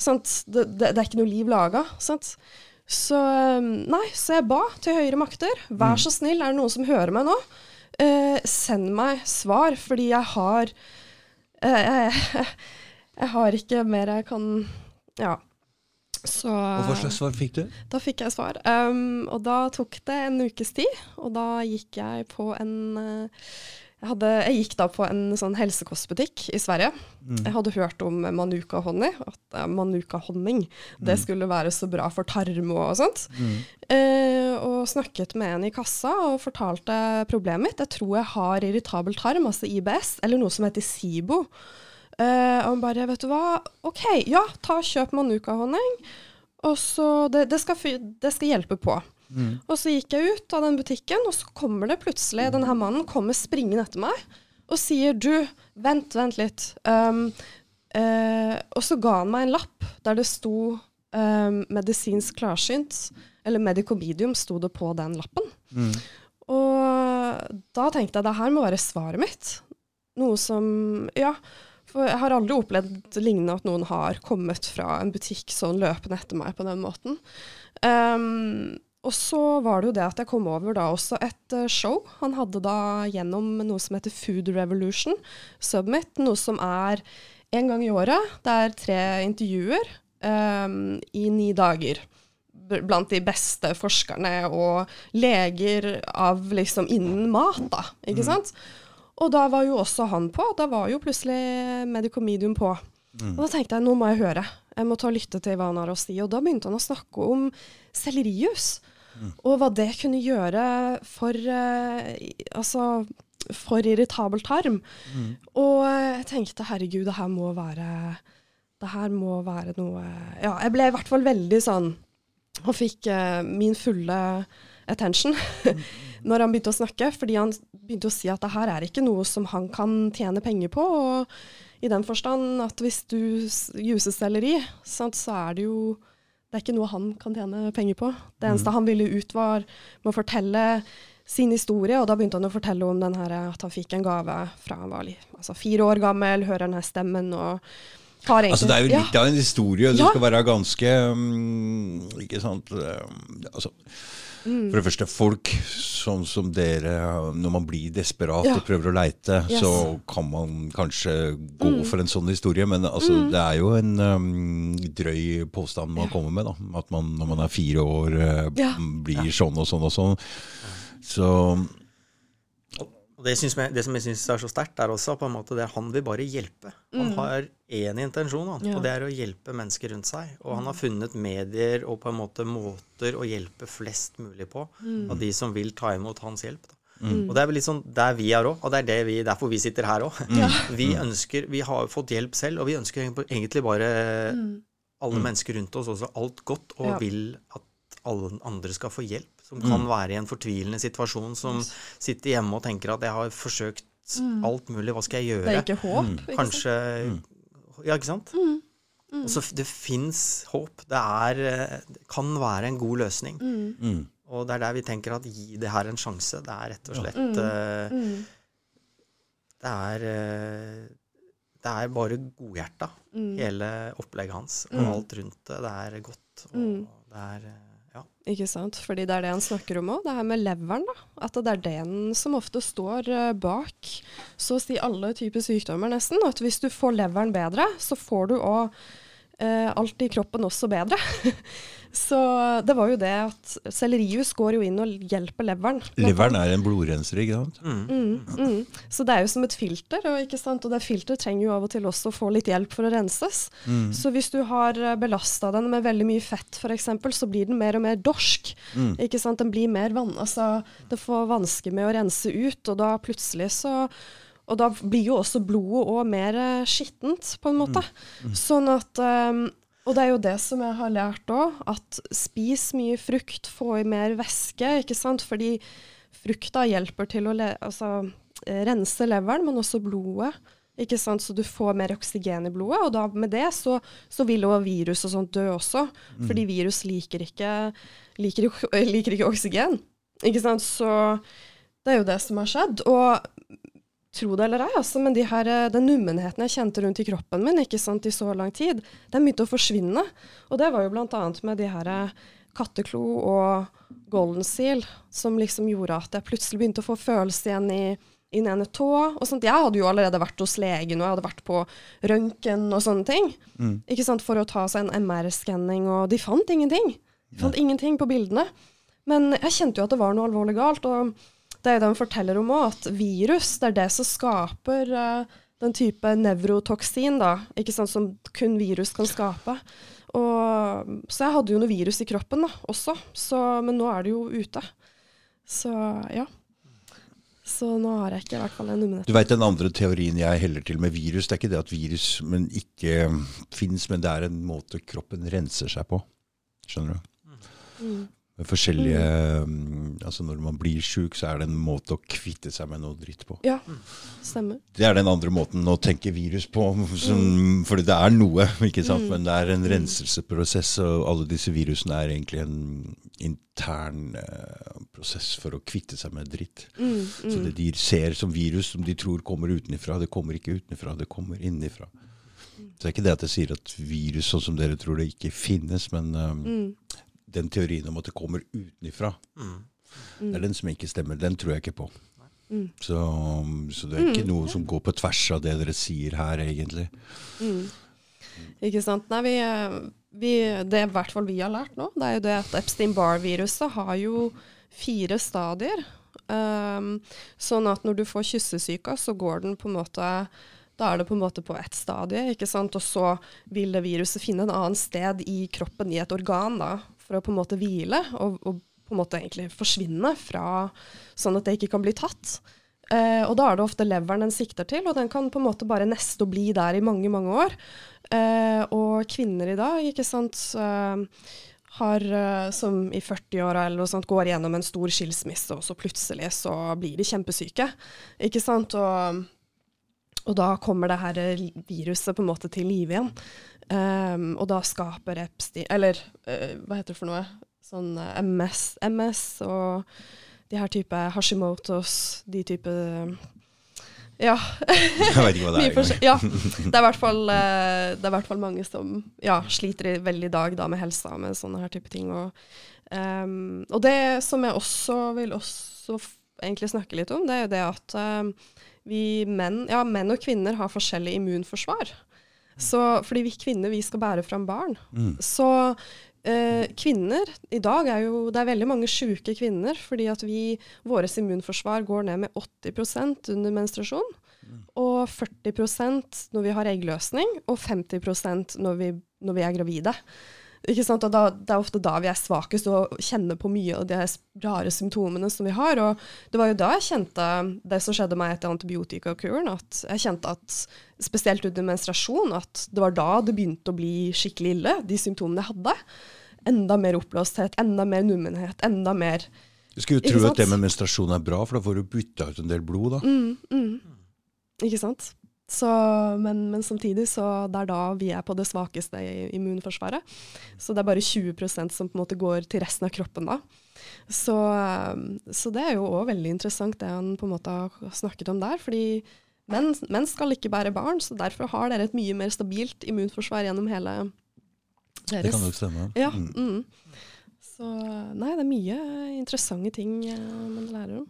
sant? Det, det, det er ikke noe liv laga. Sant? Så nei, så jeg ba til høyere makter. Vær så snill, er det noen som hører meg nå? Eh, send meg svar, fordi jeg har eh, jeg, [LAUGHS] jeg har ikke mer jeg kan Ja. Så Og hva slags svar fikk du? da fikk jeg svar. Um, og da tok det en ukes tid, og da gikk jeg på en uh, jeg, hadde, jeg gikk da på en sånn helsekostbutikk i Sverige. Jeg hadde hørt om manuka-honning, at uh, manuka-honning det skulle være så bra for tarm og sånt. Eh, og snakket med en i kassa og fortalte problemet mitt. Jeg tror jeg har irritabel tarm, altså IBS, eller noe som heter SIBO. Eh, og han bare, vet du hva, OK, ja, ta og kjøp manuka-honning. Og så, det, det, skal, det skal hjelpe på. Og så gikk jeg ut av den butikken, og så kommer det plutselig, denne her mannen kommer springende etter meg og sier du, vent, vent litt. Um, uh, og så ga han meg en lapp der det sto um, medisinsk klarsynt, eller medicomedium sto det på den lappen. Og da tenkte jeg det her må være svaret mitt. Noe som Ja. For jeg har aldri opplevd lignende at noen har kommet fra en butikk sånn løpende etter meg på den måten. Um, og så var det jo det at jeg kom over da også et eh, show. Han hadde da gjennom noe som heter Food Revolution Submit, noe som er en gang i året. Det er tre intervjuer um, i ni dager blant de beste forskerne og leger av liksom innen mat, da. Ikke sant? Og da var jo også han på. Da var jo plutselig Medicomedium på. Og da tenkte jeg nå må jeg høre. Jeg må ta og lytte til hva han har å si. Og da begynte han å snakke om sellerijus. Og hva det kunne gjøre for eh, Altså for irritabel tarm. Og jeg tenkte herregud, det her må være Det her må være noe Ja, jeg ble i hvert fall veldig sånn Og fikk eh, min fulle attention [LAUGHS] når han begynte å snakke, fordi han begynte å si at det her er ikke noe som han kan tjene penger på. og i den forstand at hvis du s- selleri, sant, så er det jo Det er ikke noe han kan tjene penger på. Det eneste han ville ut, var med å fortelle sin historie, og da begynte han å fortelle om den her, at han fikk en gave fra han var altså fire år gammel, hører den her stemmen og egentlig Altså Det er jo Ja. litt av en historie. Du Ja. skal være ganske um, Ikke sant um, altså, Mm. For det første, folk sånn som dere, når man blir desperat Ja. og prøver å leite, Yes. Mm. så kan man kanskje gå for en sånn historie. Men altså, det er jo en um, drøy påstand man kommer med. da At man når man er fire år uh, Ja. blir sånn og sånn og sånn. Så Og det, jeg, det som jeg syns er så sterkt, er også på en måte det han vil bare hjelpe. Han har én intensjon, han, Ja. og det er å hjelpe mennesker rundt seg. Og han har funnet medier og på en måte måter å hjelpe flest mulig på av de som vil ta imot hans hjelp. Da. Og det er vel litt sånn der vi er òg, og det er det vi, derfor vi sitter her òg. [LAUGHS] Vi ønsker, vi har fått hjelp selv, og vi ønsker egentlig bare alle mennesker rundt oss også alt godt, og Ja. vil at alle andre skal få hjelp. Som kan være i en fortvilende situasjon, som sitter hjemme og tenker at jeg har forsøkt alt mulig, hva skal jeg gjøre? Det er ikke håp. ikke sant? Kanskje Ja, ikke sant? Altså, f- det fins håp. Det, er, eh, det kan være en god løsning. mm, Og det er der vi tenker at gi det her en sjanse. Det er rett og slett Mm. Det er uh, Det er bare godhjerta, Mm. hele opplegget hans. Og alt rundt det. Det er godt. Og Mm. det er Ja. Ikke sant? Fordi det er det han snakker om òg, det her med leveren. da. At det er den som ofte står eh, bak så å si alle typer sykdommer, nesten. At hvis du får leveren bedre, så får du òg eh, alt i kroppen også bedre. [LAUGHS] så det var jo det at sellerijus går jo inn og hjelper leveren. leveren er en blodrenser, ikke sant? Mm, mm. Så det er jo som et filter, og, ikke sant? og det filteret trenger jo av og til også å få litt hjelp for å renses. Så hvis du har belasta den med veldig mye fett f.eks., så blir den mer og mer dorsk. Ikke sant? Den blir mer vann, altså, det får vansker med å rense ut, og da plutselig så Og da blir jo også blodet òg mer eh, skittent, på en måte. Sånn at um, Og det er jo det som jeg har lært òg, at spis mye frukt, få i mer væske, ikke sant. Fordi frukta hjelper til å le altså, eh, rense leveren, men også blodet. Ikke sant? Så du får mer oksygen i blodet, og da med det så, så vil jo virus og sånt dø også. Fordi virus liker ikke, liker, [LAUGHS] liker ikke oksygen. Ikke sant? Så det er jo det som har skjedd. Og tro det eller ei, altså, men de her, eh, den nummenheten jeg kjente rundt i kroppen min ikke sant, i så lang tid, den begynte å forsvinne. Og det var jo annet med de her eh, katteklo og golden seal, som liksom gjorde at jeg plutselig begynte å få følelse igjen i, i den ene tå. og sånt. Jeg hadde jo allerede vært hos legen, og jeg hadde vært på røntgen og sånne ting. Ikke sant, For å ta seg en MR-skanning, og de fant ingenting. De fant ingenting på bildene. Men jeg kjente jo at det var noe alvorlig galt. og det er jo det han forteller om òg, at virus det er det som skaper uh, den type nevrotoksin da, ikke sant, som kun virus kan skape. Og, så jeg hadde jo noe virus i kroppen da, også, så, men nå er det jo ute. Så ja. Så nå har jeg ikke i hvert fall en. Du veit den andre teorien jeg heller til med virus, det er ikke det at virus men ikke fins, men det er en måte kroppen renser seg på. Skjønner du? Mm. Med forskjellige mm, Altså når man blir sjuk, så er det en måte å kvitte seg med noe dritt på. Ja, stemmer. Det er den andre måten å tenke virus på. [LAUGHS] Som, fordi det er noe, [LAUGHS] ikke sant? men det er en renselsesprosess. Og alle disse virusene er egentlig en intern eh, prosess for å kvitte seg med dritt. Mm, Så det de ser som virus, som de tror kommer utenfra, det kommer ikke utenfra, det kommer innifra. Så det er ikke det at jeg sier at virus sånn som dere tror det ikke finnes, men um, mm, den teorien om at det kommer utenfra, Mm. det er den som ikke stemmer. Den tror jeg ikke på. Mm. Så, så det er ikke noe som går på tvers av det dere sier her, egentlig. mm. Ikke sant. Nei, vi, eh, vi, det i hvert fall vi har lært nå, det er jo det at Epstein-Barr-viruset har jo fire stadier. Um, sånn at når du får kyssesyka, så går den på en måte da er det på en måte på ett stadie, ikke sant? og så vil det viruset finne en annen sted i kroppen, i et organ, da, for å på en måte hvile, og, og på en måte egentlig forsvinne fra sånn at det ikke kan bli tatt. Eh, og da er det ofte leveren den sikter til, og den kan på en måte bare neste og bli der i mange, mange år. Eh, og kvinner i dag, ikke sant, eh, har, eh, som i 40-åra eller noe sånt, går gjennom en stor skilsmisse, og så plutselig så blir de kjempesyke. Ikke sant? Og, og da kommer det her viruset på en måte til live igjen. Um, og da skaper Epstein Eller uh, hva heter det for noe? Sånn uh, MS, MS og de her type Hashimotos, de type Ja. Jeg vet ikke hva det er. engang. ja. Det er i hvert fall, eh, hvert mange som ja, sliter i veldig i dag da, med helsa med sånne her type ting. Og, um, og det som jeg også vil også egentlig snakke litt om, det er jo det at ehm, vi menn, ja, menn og kvinner har forskjellig immunforsvar. Så, fordi vi kvinner vi skal bære fram barn. Mm. Så eh, kvinner i dag er jo Det er veldig mange sjuke kvinner fordi at vi Vårt immunforsvar går ned med 80% under menstruasjon. Og 40% når vi har eggløsning, og 50% når vi, når vi er gravide. Ikke sant? Og da, det er ofte da vi er svakest og kjenner på mye av de rare symptomene som vi har. Og det var jo da jeg kjente det som skjedde meg etter antibiotikakuren. At jeg kjente at spesielt under menstruasjon, at det var da det begynte å bli skikkelig ille, de symptomene jeg hadde. Enda mer oppblåsthet, enda mer nummenhet, enda mer Du skulle jo tro at det med menstruasjon er bra, for da får du bytta ut en del blod, da. mm, mm. Ikke sant? Så, men, men samtidig så det er da vi er på det svakeste i immunforsvaret. Så det er bare 20% som på en måte går til resten av kroppen da. Så, um, så det er jo òg veldig interessant det han på en måte har snakket om der. fordi menn, menn skal ikke bære barn, så derfor har dere et mye mer stabilt immunforsvar gjennom hele deres. Det kan nok stemme. Ja. Mm. Mm. Så nei, det er mye interessante ting eh, man lærer om.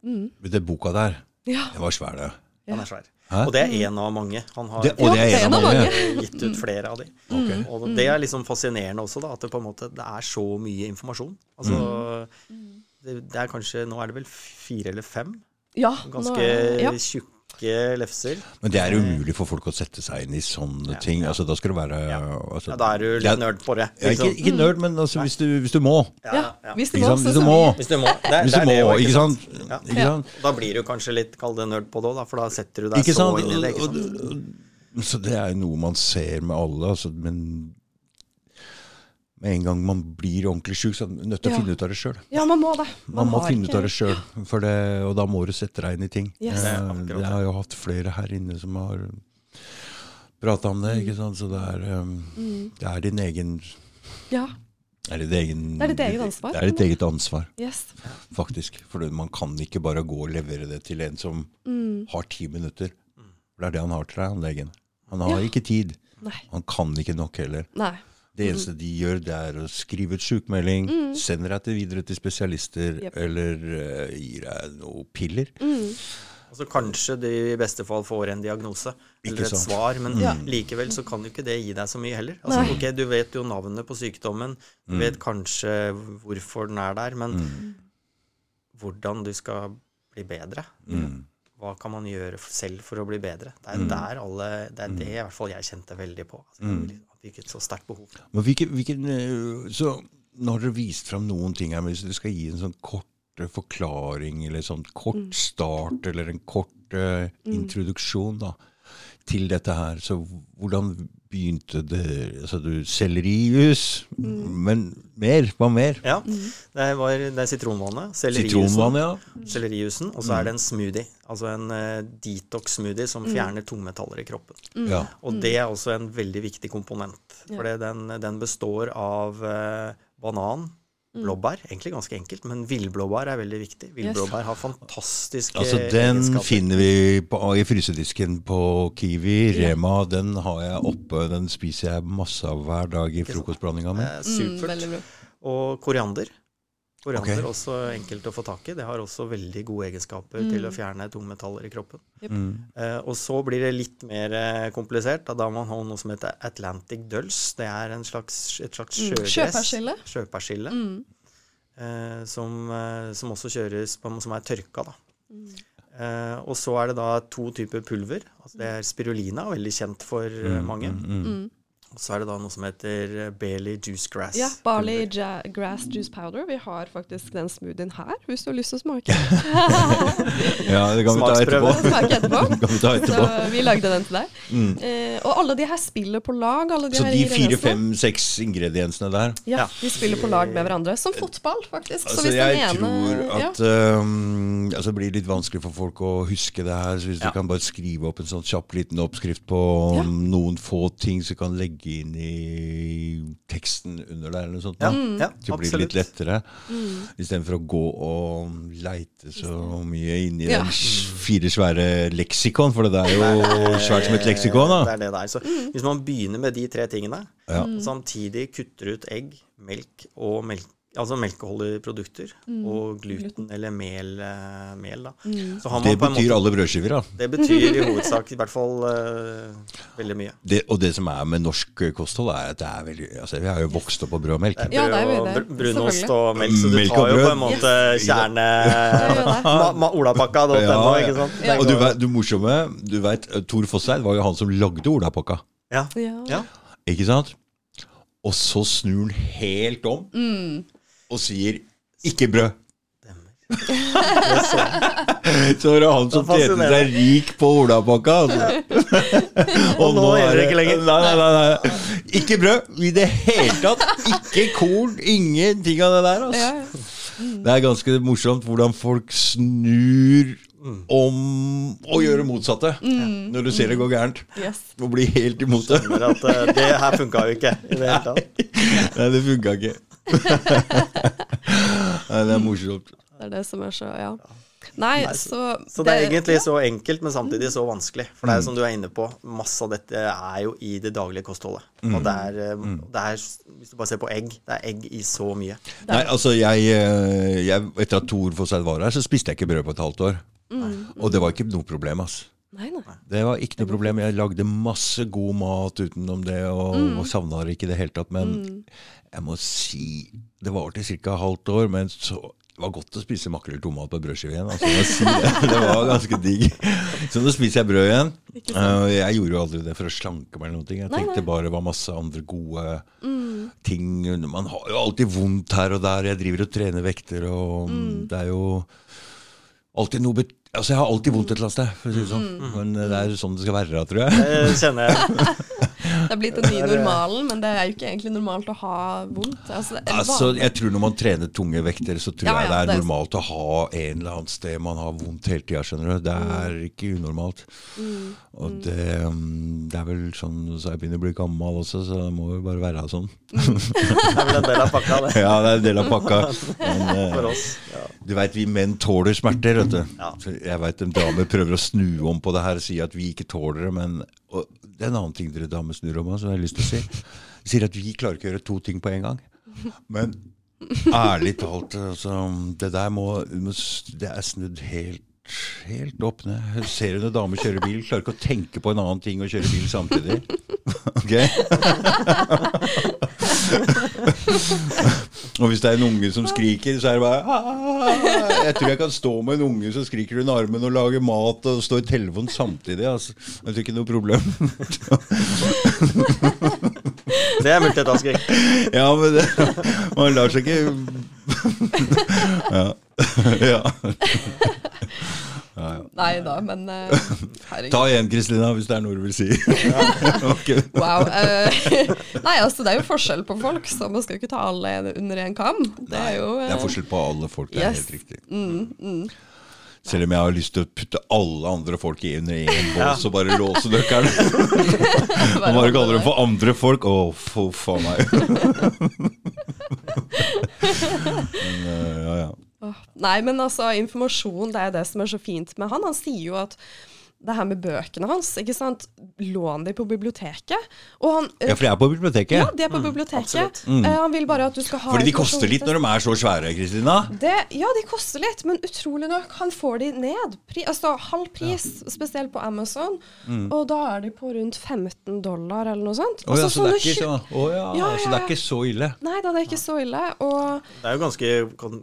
Mm. Det boka der, Ja. det var svær, det. Han er svær. Hæ? Og det er én av mange. Han har Det, og det er en av mange. [LAUGHS] gitt ut flere av de. Okay. Og det er liksom fascinerende også, da, at det på en måte det er så mye informasjon. Altså, det, det er kanskje Nå er det vel fire eller fem Ja, ganske nå, ja. tjukke lefser. Men det er umulig for folk å sette seg inn i sånne ting. Altså, da skal du være altså, Ja, da er du litt Ja, nerd på det. Ja, ikke, ikke nerd, men altså, hvis, du, hvis du må. Ja, ja. hvis du må, Hvis du må. Hvis du må. Det, Hvis du må det ikke sant? Ja. Ikke sant? Da blir du kanskje litt, kall det nerd på det òg, for da setter du deg Ikke så sant? inn i det. ikke sant? Så det er jo noe man ser med alle, altså, men med en gang man blir ordentlig sjuk, så er man nødt til å finne ut av det sjøl. Ja, man må det. Man, må finne ikke- ut av det sjøl, og da må du sette deg inn i ting. Yes. Eh. Jeg har jo hatt flere her inne som har prata om det, ikke sant. Så det er, um, Mm. det er din egen Ja, det er ditt egen, Det er ditt eget ansvar. Det er ditt eget ansvar, yes. faktisk. For man kan ikke bare gå og levere det til en som Mm. har ti minutter. For det er det han har til deg, han legen. Han har Ja. ikke tid. Nei. Han kan ikke nok heller. Nei. Det eneste de gjør, det er å skrive ut sjukmelding, Mm. sender deg til videre til spesialister, yep. eller uh, gir deg noen piller. Mm. Altså Kanskje de i beste fall får en diagnose eller et svar, men mm. likevel så kan jo ikke det gi deg så mye heller. Altså, Nei. ok, Du vet jo navnet på sykdommen, du vet kanskje hvorfor den er der, men Mm. hvordan du skal bli bedre. Mm. Hva kan man gjøre selv for å bli bedre? Det er der alle, det er det i hvert fall jeg kjente veldig på. Altså, Mm. Fikk et så sterkt behov. Men hvilken, hvilken, eh, så nå har dere vist fram noen ting her, men hvis du skal gi en sånn kort forklaring, eller sånn kort Mm. start, eller en kort uh, introduksjon da, til dette her, så hvordan begynte det altså du, Sellerijus, Mm. men mer? Hva mer? Ja, det, var, det er sitronvannet, Sitronvann, sellerijusen, ja. sellerijusen, og så er det en smoothie. Altså en uh, detox-smoothie som fjerner tungmetaller i kroppen. ja. Og det er også en veldig viktig komponent. For ja. den, den består av uh, banan, blåbær, egentlig ganske enkelt, men villblåbær er veldig viktig. Villblåbær har fantastiske Altså, den egenskaper. finner vi på, i frysedisken på Kiwi. Rema, den har jeg oppe. Den spiser jeg masse av hver dag i frokostblandinga mi. Eh, Mm, supert. Og koriander. Koriander okay. også enkelt å få tak i. Det har også veldig gode egenskaper til å fjerne tungmetaller i kroppen. Mm. Eh, og så blir det litt mer eh, komplisert. Da, da må man ha noe som heter Atlantic Dulse. Det er en slags, et slags Mm, sjøgress. sjøpersille. Sjøpersille. Mm. Eh, som, eh, som også kjøres på, som er tørka, da. Mm. Eh, og så er det da to typer pulver. Altså det er spirulina, veldig kjent for eh, mange. Og så er det da noe som heter eh, Bailey Juice Grass. Ja, barley ja grass juice powder. Vi har faktisk den smoothien her, hvis du har lyst til å smake. [LAUGHS] Ja, det kan vi ta etterpå. [LAUGHS] Smake etterpå. Kan vi ta etterpå. Så vi lagde den til deg. Mm. Eh, og alle de her spiller på lag. Alle de Så de fire, fem, seks ingrediensene der Ja, de spiller på lag med hverandre. Som fotball, faktisk. Så Altså, hvis jeg den ene tror ja. at um, altså, Det blir litt vanskelig for folk å huske det her. Så hvis Ja. du kan bare skrive opp en sånn kjapp liten oppskrift på Ja. noen få ting som kan legge inn i teksten under der, eller noe sånt. Ja, ja, det blir absolutt. litt lettere. Mm. Istedenfor å gå og leite så mye inni Ja. den fire svære leksikon, for det er jo [LAUGHS] svært som et leksikon. Det er det der. Så hvis man begynner med de tre tingene, Ja. samtidig kutter ut egg, melk og melk, altså melkeholdige produkter, og gluten eller mel, eh, mel da. Så har man Det på en betyr måte, alle brødskiver, da. det betyr i hovedsak i hvert fall uh, veldig mye. Det, og det som er med norsk kosthold, er at det er veldig altså, Vi har jo vokst opp på brød og melk. Ja, det er jo Brød og Brunost og melk, så du Melk tar jo på en måte Yes. kjerne... Olapakka.no, Ja, ikke sant? ja. Og du, vet- du morsomme, du vet, Tor Fosseid var jo han som lagde olapakka. ja. Ja. ja. Ikke sant? Og så snur han helt om Mm. Og sier 'ikke brød'. [LAUGHS] Så var det han som Det tjente seg rik på olapakka. Altså. [LAUGHS] Og nå er det ikke lenger. Nei, nei, nei, nei. Ikke brød i det hele tatt. Ikke korn. Ingenting av det der. Altså. Det er ganske morsomt hvordan folk snur om å gjøre motsatte når du ser det går gærent. yes. Og blir helt imot det. At eh, det her funka jo ikke i det hele tatt. [LAUGHS] Nei, det funka ikke. Nei, det er morsomt. Det er det som er så Ja. Nei, så Så det er egentlig så enkelt, men samtidig så vanskelig. For det er som du er inne på, masse av dette er jo i det daglige kostholdet. Og det er, eh, det er, hvis du bare ser på egg, det er egg i så mye. Nei, altså, jeg, eh, jeg Etter at Tor Fosseid var her, så spiste jeg ikke brød på et halvt år. Og det var ikke noe problem, ass. Nei, nei. Det var ikke noe problem. Jeg lagde masse god mat utenom det, og, og savna det ikke i det hele tatt. Men jeg må si Det var til ca. halvt år, men så Det var godt å spise makrell i tomat på brødskive igjen. Altså, jeg si det. [LAUGHS] det var ganske digg. Så nå spiser jeg brød igjen. Uh, jeg gjorde jo aldri det for å slanke meg. eller noen ting. Jeg tenkte nei. bare det var masse andre gode ting. Man har jo alltid vondt her og der. Jeg driver og trener vekter, og det er jo alltid noe bet Altså, jeg har alltid vondt et eller annet sted, for å si det sånn. Men det er sånn det skal være, tror jeg. Det kjenner jeg. [LAUGHS] Det er blitt den nye normalen, men det er jo ikke egentlig normalt å ha vondt. Altså, det er Altså, jeg tror Når man trener tunge vekter, så tror Ja, jeg det er det er- normalt å ha en eller annet sted man har vondt hele tida. skjønner du. Det er ikke unormalt. Og det, um, det er vel sånn så jeg begynner å bli gammel også, så det må jo bare være sånn. [LAUGHS] Det er vel en del av pakka, det. Ja, det er en del av pakka. [LAUGHS] Men, eh, For oss. Ja. du veit, vi menn tåler smerter, vet du. Ja. Jeg veit en dame prøver å snu om på det her og si at vi ikke tåler det, men og det er en annen ting dere damer snur om som jeg har lyst til å si. De sier at vi klarer ikke å gjøre to ting på en gang. Men ærlig talt, altså, det der må Det er snudd helt Helt opp ned. Jeg ser en dame kjøre bil, klarer ikke å tenke på en annen ting og kjøre bil samtidig. Ok? Og hvis det er en unge som skriker, så er det bare Aah! Jeg tror jeg kan stå med en unge som skriker under armen og lager mat og stå i telefonen samtidig. Altså. Jeg tror ikke noe problem. Det er multitasking. Ja, men det, man lar seg ikke [LAUGHS] Ja. ja. Nei da, men eh, herregud. Ta igjen, Kristina, hvis det er noe du vil si. [LAUGHS] okay. Wow. eh, [LAUGHS] nei, altså det er jo forskjell på folk, så man skal jo ikke ta alle under én kam. Det er jo Det er eh, forskjell på alle folk, det er Yes. helt riktig. Selv om jeg har lyst til å putte alle andre folk i under én bås og bare låse nøkkelen. [LAUGHS] Og bare kaller dem for andre folk. Å, for faen meg. [LAUGHS] Men, eh, ja, ja. Nei, men altså, informasjon, det er det som er så fint med han. Han sier jo at det her med bøkene hans, ikke sant, lån de på biblioteket. Og han ja, for jeg er på biblioteket. Ja, de er på biblioteket. absolutt. Eh, han vil bare at du skal ha Fordi de koster litt når de er så svære, Kristina. det, ja, de koster litt, men utrolig nok, han får de ned. Pri, altså halv pris, spesielt på Amazon. Og da er de på rundt 15 dollar eller noe sånt. Oh, ja, Altså, så det er ikke så, å, ja, Ja, så det er ikke så ille. Nei da, det er ikke så ille. Og Det er jo ganske,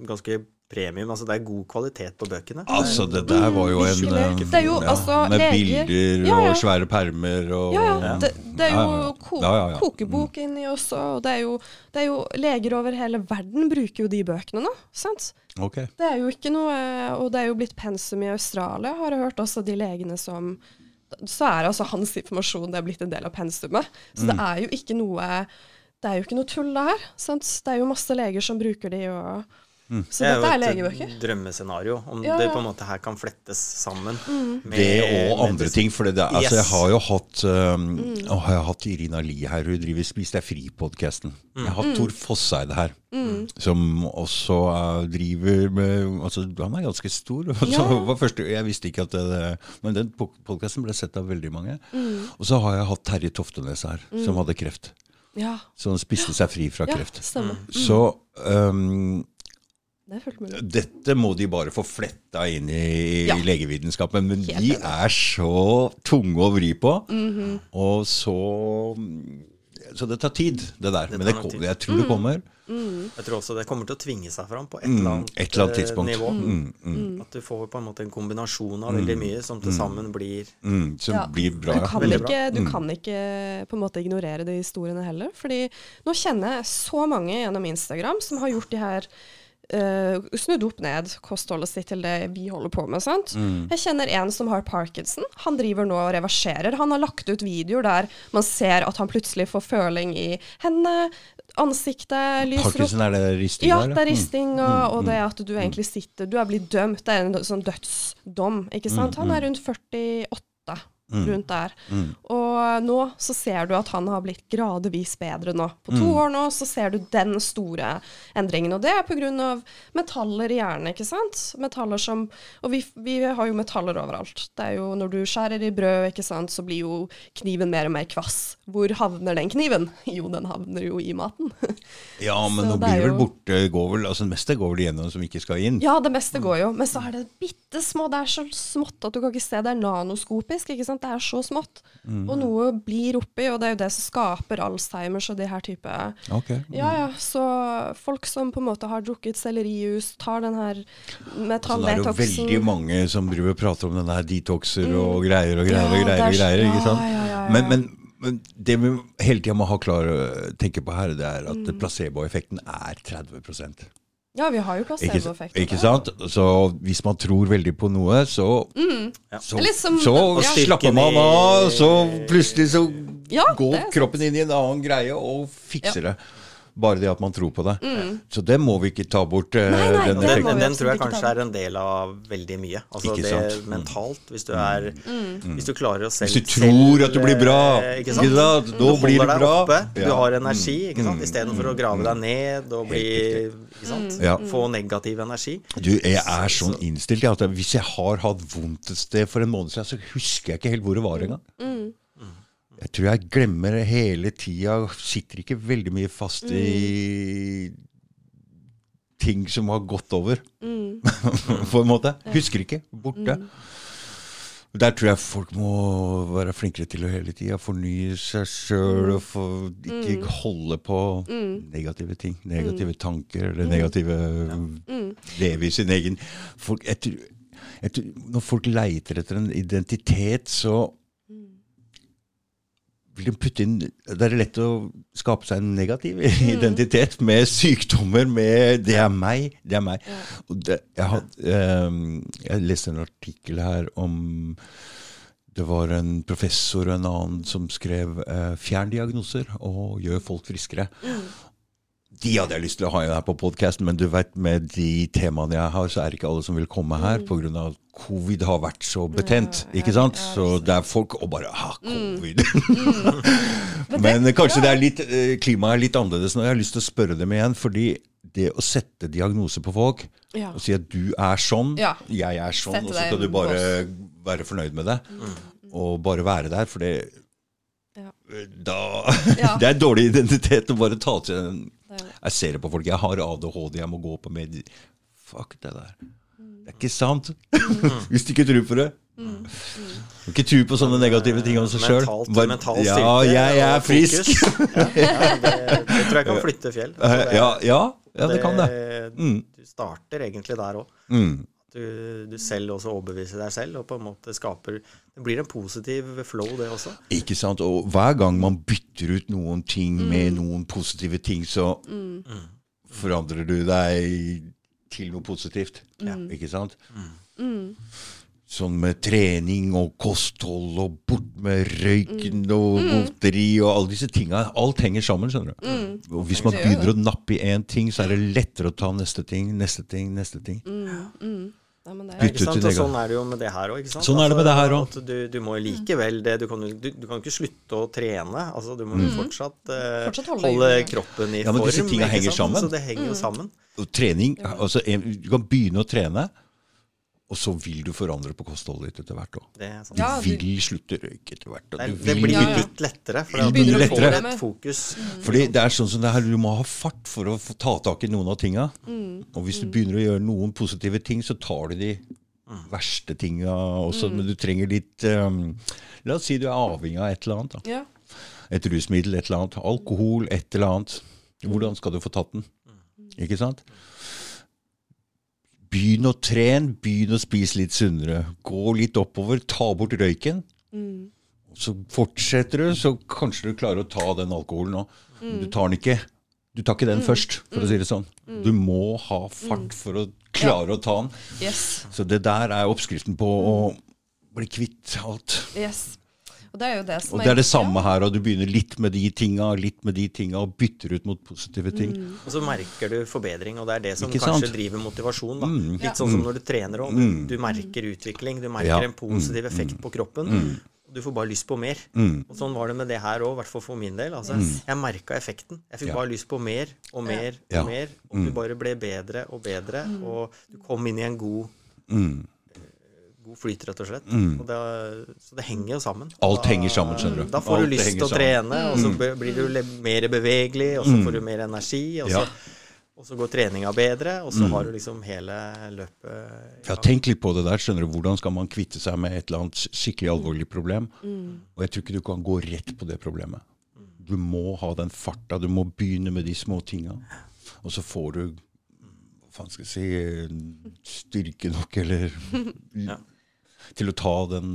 ganske premium. Altså, det er god kvalitet på bøkene. Altså, det der var jo en eh, Det er jo, altså, Med leger- bilder Ja, ja. og svære permer og Ja, ja. Det, det er jo Ja, ja, ja. ko Ja, ja, ja. kokebok inni også. Og det er, jo, det er jo Leger over hele verden bruker jo de bøkene nå. sant? Ok. Det er jo ikke noe Og det er jo blitt pensum i Australia, har jeg hørt. Også de legene som Så er altså hans informasjon det er blitt en del av pensumet. Så Mm. det er jo ikke noe Det er jo ikke noe tull, det her. Sant? Det er jo masse leger som bruker de, og Mm. Så Det er dette er jo et drømmescenario. Om Ja, det ja. det på en måte her kan flettes sammen. med Det og andre ting. For det, altså, Yes. jeg har jo hatt um, Mm. å, Jeg har hatt Irina Lie her. Hun driver Spis deg fri-podkasten. Jeg har hatt Mm. Tor Fosseide her. Som også uh, driver med altså, Han er ganske stor. [LAUGHS] Altså, Ja. var første, jeg visste ikke at det, Men den podkasten ble sett av veldig mange. Mm. Og så har jeg hatt Terje Toftenes her, som hadde kreft. Ja, Så han spiste seg fri fra ja kreft. Så um, Det er fullt mulig. dette må de bare få fletta inn i, Ja. legevitenskapen. Men Helt de enig. er så tunge å vri på. Mhm. Og så Så det tar tid, det der. Det Men det, tar kom- jeg tror det kommer. Jeg tror også det kommer til å tvinge seg fram på et Mm, eller annet, et eller annet eh, tidspunkt. nivå. Mm, mm, At du får på en måte en kombinasjon av veldig mye som til sammen blir mm, som Ja. blir bra. Du kan, ikke, du Mm. kan ikke på en måte ignorere de historiene heller. Fordi nå kjenner jeg så mange gjennom Instagram som har gjort de her eh, Snudd opp ned kostholdet sitt til det vi holder på med. sant? Mm. Jeg kjenner en som har parkinson. Han driver nå og reverserer. Han har lagt ut videoer der man ser at han plutselig får føling i hendene, ansiktet, lyser opp. Parkinson, er det risting Ja, det er Mm. risting, og, og det at du egentlig sitter Du er blitt dømt. Det er en sånn dødsdom, ikke sant. Han er rundt 48, rundt der. Mm. Og nå så ser du at han har blitt gradvis bedre nå. På to Mm. år nå så ser du den store endringen, og det er pga. metaller i hjernen, ikke sant. Metaller som Og vi, vi har jo metaller overalt. Det er jo når du skjærer i brød, ikke sant, så blir jo kniven mer og mer kvass. Hvor havner den kniven? [LAUGHS] Jo, den havner jo i maten. [LAUGHS] Ja, men Så nå blir det vel borte går vel, altså Det meste går vel igjennom som ikke skal inn. Ja, det meste går jo, men så er det bitte små. Det er så smått at du kan ikke se. Det er nanoskopisk, ikke sant. Sant? Det er så smått. Og noe blir oppi, og det er jo det som skaper Alzheimers og de her type Ok. Ja, ja. Så folk som på en måte har drukket sellerijus, tar den her Altså, det er jo veldig mange som driver og prater om denne her detoxer og greier og greier og Mm. Greier. og er- greier, ikke sant? ja, ja, ja, ja. Men, men, men det vi hele tida må ha klar tenke på her, det er at Mm. placeboeffekten er 30 Ja, vi har jo ikke, ikke sant? Så hvis man tror veldig på noe, så, mm. så, Litt som- så ja. slapper man av. Så plutselig så Ja, går kroppen inn i en annen greie og fikser det. Bare det at man tror på det. Så det må vi ikke ta bort. eh, Mm. Nei, nei, den den, den, den tror jeg kanskje er en del av veldig mye. Altså Ikke det sant? Mm. mentalt, hvis du er Hvis du klarer å selv Hvis du tror at du blir bra, selv, ikke sant? Da Du blir deg bra. Oppe, du har energi, ikke sant? istedenfor å grave deg ned og bli ikke sant? Ja. Få negativ energi. Du, jeg er sånn innstilt at hvis jeg har hatt vondt et sted for en måned siden, så husker jeg ikke helt hvor det var engang. Jeg tror jeg glemmer det hele tida. Sitter ikke veldig mye fast i ting som har gått over, [LAUGHS] på en måte. Husker ikke. Borte. Der tror jeg folk må være flinkere til å hele tida fornye seg sjøl og få, ikke holde på negative ting. Negative tanker eller negative Leve i sin egen folk, jeg tror, jeg tror, Når folk leiter etter en identitet, så inn Det er lett å skape seg en negativ [LAUGHS] identitet med sykdommer, med 'det er meg', det er meg. Det, jeg, had, um, jeg leste en artikkel her om det var en professor og en annen som skrev eh, 'fjern diagnoser og gjør folk friskere'. De hadde jeg lyst til å ha her på podkasten, men du vet, med de temaene jeg har, så er det ikke alle som vil komme her Mm. pga. covid har vært så betent. ikke sant? Så det er folk og bare ha, covid. [LAUGHS] men kanskje det er litt, eh, klimaet er litt annerledes nå. Jeg har lyst til å spørre dem igjen, fordi det å sette diagnose på folk Ja. og si at du er sånn, Ja. jeg er sånn, og så skal du bare være fornøyd med det. Og bare være der, for det Ja. da, [LAUGHS] Ja. Det er dårlig identitet å bare ta til den. Jeg ser det på folk. Jeg har ADHD, jeg må gå på med Fuck det der. Det er ikke sant. [LAUGHS] Hvis du ikke tror på det. Du kan ikke tro på sånne negative ting om seg sjøl. Mentalt, mental Ja, styrke jeg er frisk. ja, [LAUGHS] ja, det, det tror jeg kan flytte fjell. Altså, det- Ja, ja, ja, det kan det. Mm. Du starter egentlig der òg. Mm. Du, du selv også overbeviser deg selv, og på en måte skaper Det blir en positiv flow, det også. Ikke sant? Og hver gang man bytter ut noen ting med noen positive ting, så forandrer du deg til noe positivt. Ikke sant? Sånn med trening og kosthold og bort med røyken og godteri og alle disse tinga. Alt henger sammen, skjønner du. Og hvis man begynner å nappe i én ting, så er det lettere å ta neste ting, neste ting, neste ting. Nei, men det er, Ikke sant? Og sånn er det jo med det her òg. Sånn er det med det her også. Du, du må jo likevel det. Du kan du, du kan ikke slutte å trene. Altså, du må jo fortsatt, eh, Fortsatt holde holde, kroppen i Ja, men form. disse tingene henger sammen. Så det henger jo sammen. Og trening, altså Du kan begynne å trene, og så vil du forandre på kostholdet ditt etter hvert òg. Det. Du Ja, du- vil slutte å røyke etter hvert. og Det, Du er- det blir litt lettere, for Det blir du lettere. får et fokus. Fordi det er sånn som det her, Du må ha fart for å få ta tak i noen av tinga. Mm. Og hvis du begynner å gjøre noen positive ting, så tar du de verste tinga også. Mm. Men du trenger litt um, La oss si du er avhengig av et eller annet. Da. ja. Et rusmiddel, et eller annet. Alkohol, et eller annet. Hvordan skal du få tatt den? Ikke sant? Begynn å trene, begynn å spise litt sunnere. Gå litt oppover, ta bort røyken. Mm. Så fortsetter du, så kanskje du klarer å ta den alkoholen nå. Men Du tar den ikke. Du tar ikke den først, for å si det sånn. Du må ha fart for å klare å ta den. Yes. Så det der er oppskriften på å bli kvitt alt. yes. Og det er jo det som Og det er det samme her, og du begynner litt med de tinga, litt med de tinga, og bytter ut mot positive ting. Og så merker du forbedring, og det er det som Ikke kanskje sant? driver motivasjon. Da. Mm. Litt sånn som når du trener òg. Du, du merker utvikling, du merker Ja. en positiv effekt på kroppen. Og du får bare lyst på mer. Mm. Og sånn var det med det her òg, i hvert fall for min del. Altså, Jeg merka effekten. Jeg fikk Ja. bare lyst på mer og mer og Ja. mer. Og du bare ble bedre og bedre, og du kom inn i en god Mm. God flyt, rett og slett. Og det, så det henger jo sammen. Alt Da- henger sammen, skjønner du. Da får Alt du lyst til å sammen. trene, og så mm. blir du mer bevegelig, og så får du mer energi. Og så Og så går treninga bedre, og så Mm. har du liksom hele løpet ja. Ja, tenk litt på det der. skjønner du, Hvordan skal man kvitte seg med et eller annet skikkelig alvorlig problem? Og jeg tror ikke du kan gå rett på det problemet. Du må ha den farta. Du må begynne med de små tinga. Og så får du hva faen skal jeg si styrke nok, eller Ja. Til å ta den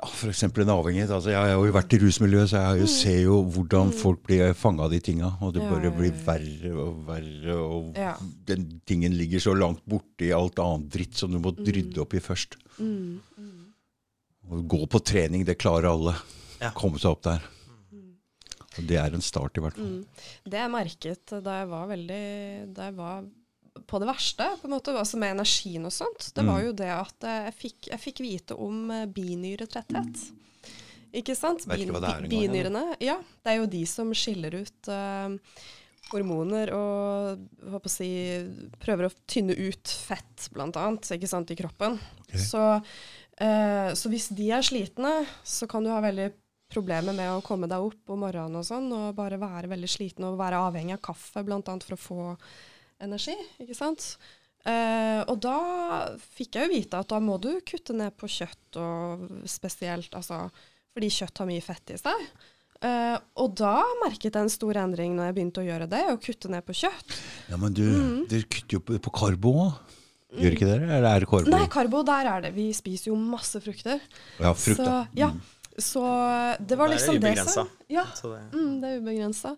ja, F.eks. en avhengighet. Altså, jeg har jo vært i rusmiljøet, så jeg ser jo hvordan folk blir fanga av de tinga. Og det bare blir verre og verre. Og Ja. den tingen ligger så langt borte i alt annet dritt som du må rydde opp i først. Mm. Å gå på trening, det klarer alle. Ja. Komme seg opp der. Og det er en start, i hvert fall. Mm. Det jeg merket da jeg var veldig Da jeg var på det verste, på en måte, altså med energien og sånt, det var Mm. jo det at jeg fikk, jeg fikk vite om eh, binyretretthet. Ikke sant? Bin, binyrene, ja. Det er jo de som skiller ut uh, hormoner og si, prøver å tynne ut fett, blant annet, ikke sant, i kroppen. Okay. Så, uh, så hvis de er slitne, så kan du ha veldig problemer med å komme deg opp om morgenen og sånn, og bare være veldig sliten og være avhengig av kaffe, blant annet for å få energi, ikke sant? Eh, og da fikk jeg jo vite at da må du kutte ned på kjøtt, og spesielt, altså, fordi kjøtt har mye fett i seg. Eh, og da merket jeg en stor endring når jeg begynte å gjøre det, å kutte ned på kjøtt. Ja, men du, Mm. dere kutter jo på, på karbo òg. Gjør ikke dere? Eller er det karbo? Nei, karbo, der er det. Vi spiser jo masse frukter. Ja, frukt, så, ja. Mm. Så det var Det er liksom det ubegrensa. Ja, det, mm, det er ubegrensa.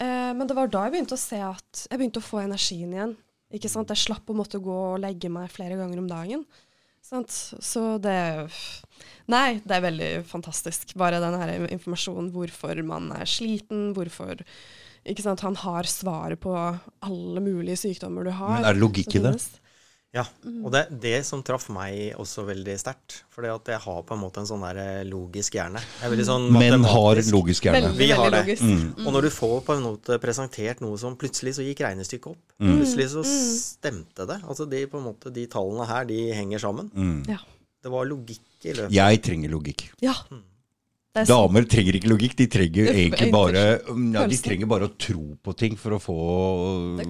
Eh, men det var da jeg begynte å se at jeg begynte å få energien igjen. Ikke sant? Jeg slapp å måtte gå og legge meg flere ganger om dagen. Sant? Så det Nei, det er veldig fantastisk. Bare den her informasjonen hvorfor man er sliten, hvorfor ikke sant? Han har svaret på alle mulige sykdommer du har. Men er det logikk i det? Ja. Og det det som traff meg også veldig sterkt. For jeg har på en måte en sånn der eh, logisk hjerne. Jeg er sånn Menn har logisk hjerne. Veldig, Vi har det. logisk. Mm. Og når du får på en måte presentert noe som plutselig så gikk regnestykket opp. Mm. Plutselig så stemte det. Altså de, på en måte, de tallene her, de henger sammen. Mm. Ja. Det var logikk i løpet. Jeg trenger logikk. ja. Mm. Det er sant. Damer trenger ikke logikk, de trenger Uff, egentlig bare ja, De trenger bare å tro på ting for å få Det.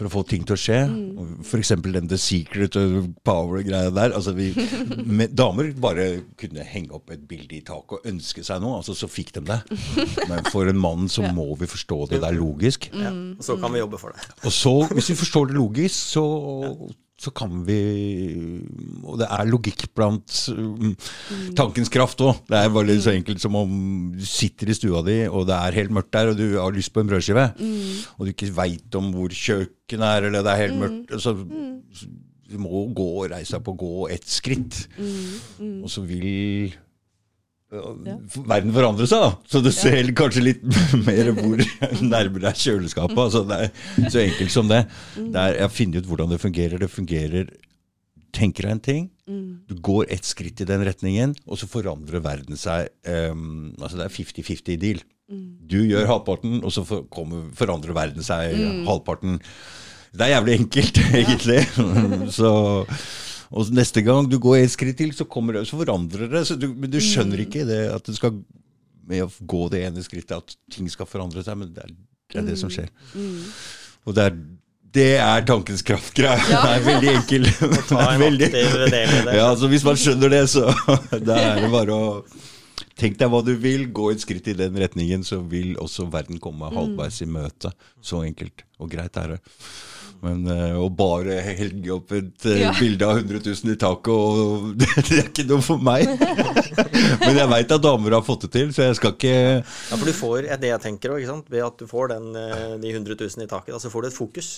For å få ting til å skje. Mm. Eksempel den The Secret og Power-greia der. Altså vi, [LAUGHS] med, damer bare kunne henge opp et bilde i taket og ønske seg noe, altså så fikk de det. Men for en mann så [LAUGHS] må vi forstå det der logisk. Ja. Og så kan vi jobbe for det. Og så, hvis vi forstår det logisk, så, så kan vi Og det er logikk blant um, tankens kraft òg. Det er bare så enkelt som om du sitter i stua di, og det er helt mørkt der, og du har lyst på en brødskive, og du ikke veit om hvor kjøkkenet er, eller det er helt mørkt. Så du må gå og reise deg på å gå ett skritt, og så vil ja, verden forandrer seg, da. Så du ser [LAUGHS] kanskje litt [LAUGHS] mer hvor nærmere er kjøleskapet. Altså, det er så enkelt som det. det er, jeg har funnet ut hvordan det fungerer. Det fungerer Tenker deg en ting, du går ett skritt i den retningen, og så forandrer verden seg. Um, altså Det er 50-50 deal. Du gjør halvparten, og så for, kommer, forandrer verden seg halvparten. Det er jævlig enkelt, [LAUGHS] egentlig. så og neste gang du går et skritt til, så, kommer så forandrer det. Så du, men du skjønner ikke det at du skal med å gå det ene skrittet, at ting skal forandre seg. Men det er det, er det som skjer. Og det er, det er tankens kraft-greia. Ja. [LAUGHS] Det er veldig enkel. Det veldig- det. ja, så Hvis man skjønner det, så [LAUGHS] da er det bare å Tenk deg hva du vil, gå et skritt i den retningen, så vil også verden komme halvveis i møte. Så enkelt og greit er det. Men eh, å bare helge opp et eh, Ja. bilde av 100 000 i taket, og, [LAUGHS] det, det er ikke noe for meg. [LAUGHS] Men jeg veit at damer har fått det til, så jeg skal ikke Ja, for du får, det jeg tenker også. Ved at du får den, eh, de 100 000 i taket, da, så får du et fokus.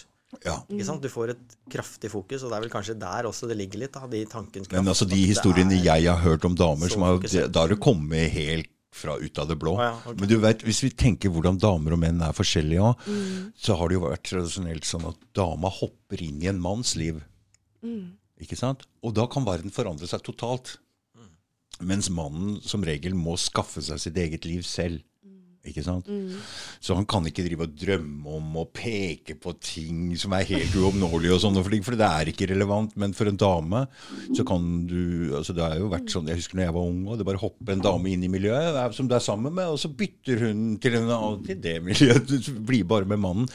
ja. Ikke sant? Du får et kraftig fokus, og det er vel kanskje der også det ligger litt, da, de tankens kraft. Men altså de historiene jeg har hørt om damer, som har, da har det kommet helt fra ut av det blå. Ah, ja, okay. Men du vet, hvis vi tenker hvordan damer og menn er forskjellige òg, så har det jo vært tradisjonelt sånn at dama hopper inn i en manns liv. Ikke sant? Og da kan verden forandre seg totalt. Mens mannen som regel må skaffe seg sitt eget liv selv. Ikke sant? Mm. Så han kan ikke drive og drømme om å peke på ting som er helt uoppnåelige, og sånne for det er ikke relevant. Men for en dame så kan du altså Det har jo vært sånn, Jeg husker når jeg var ung, og det bare hopper en dame inn i miljøet som du er sammen med, og så bytter hun til, en til det miljøet. Du blir bare med mannen.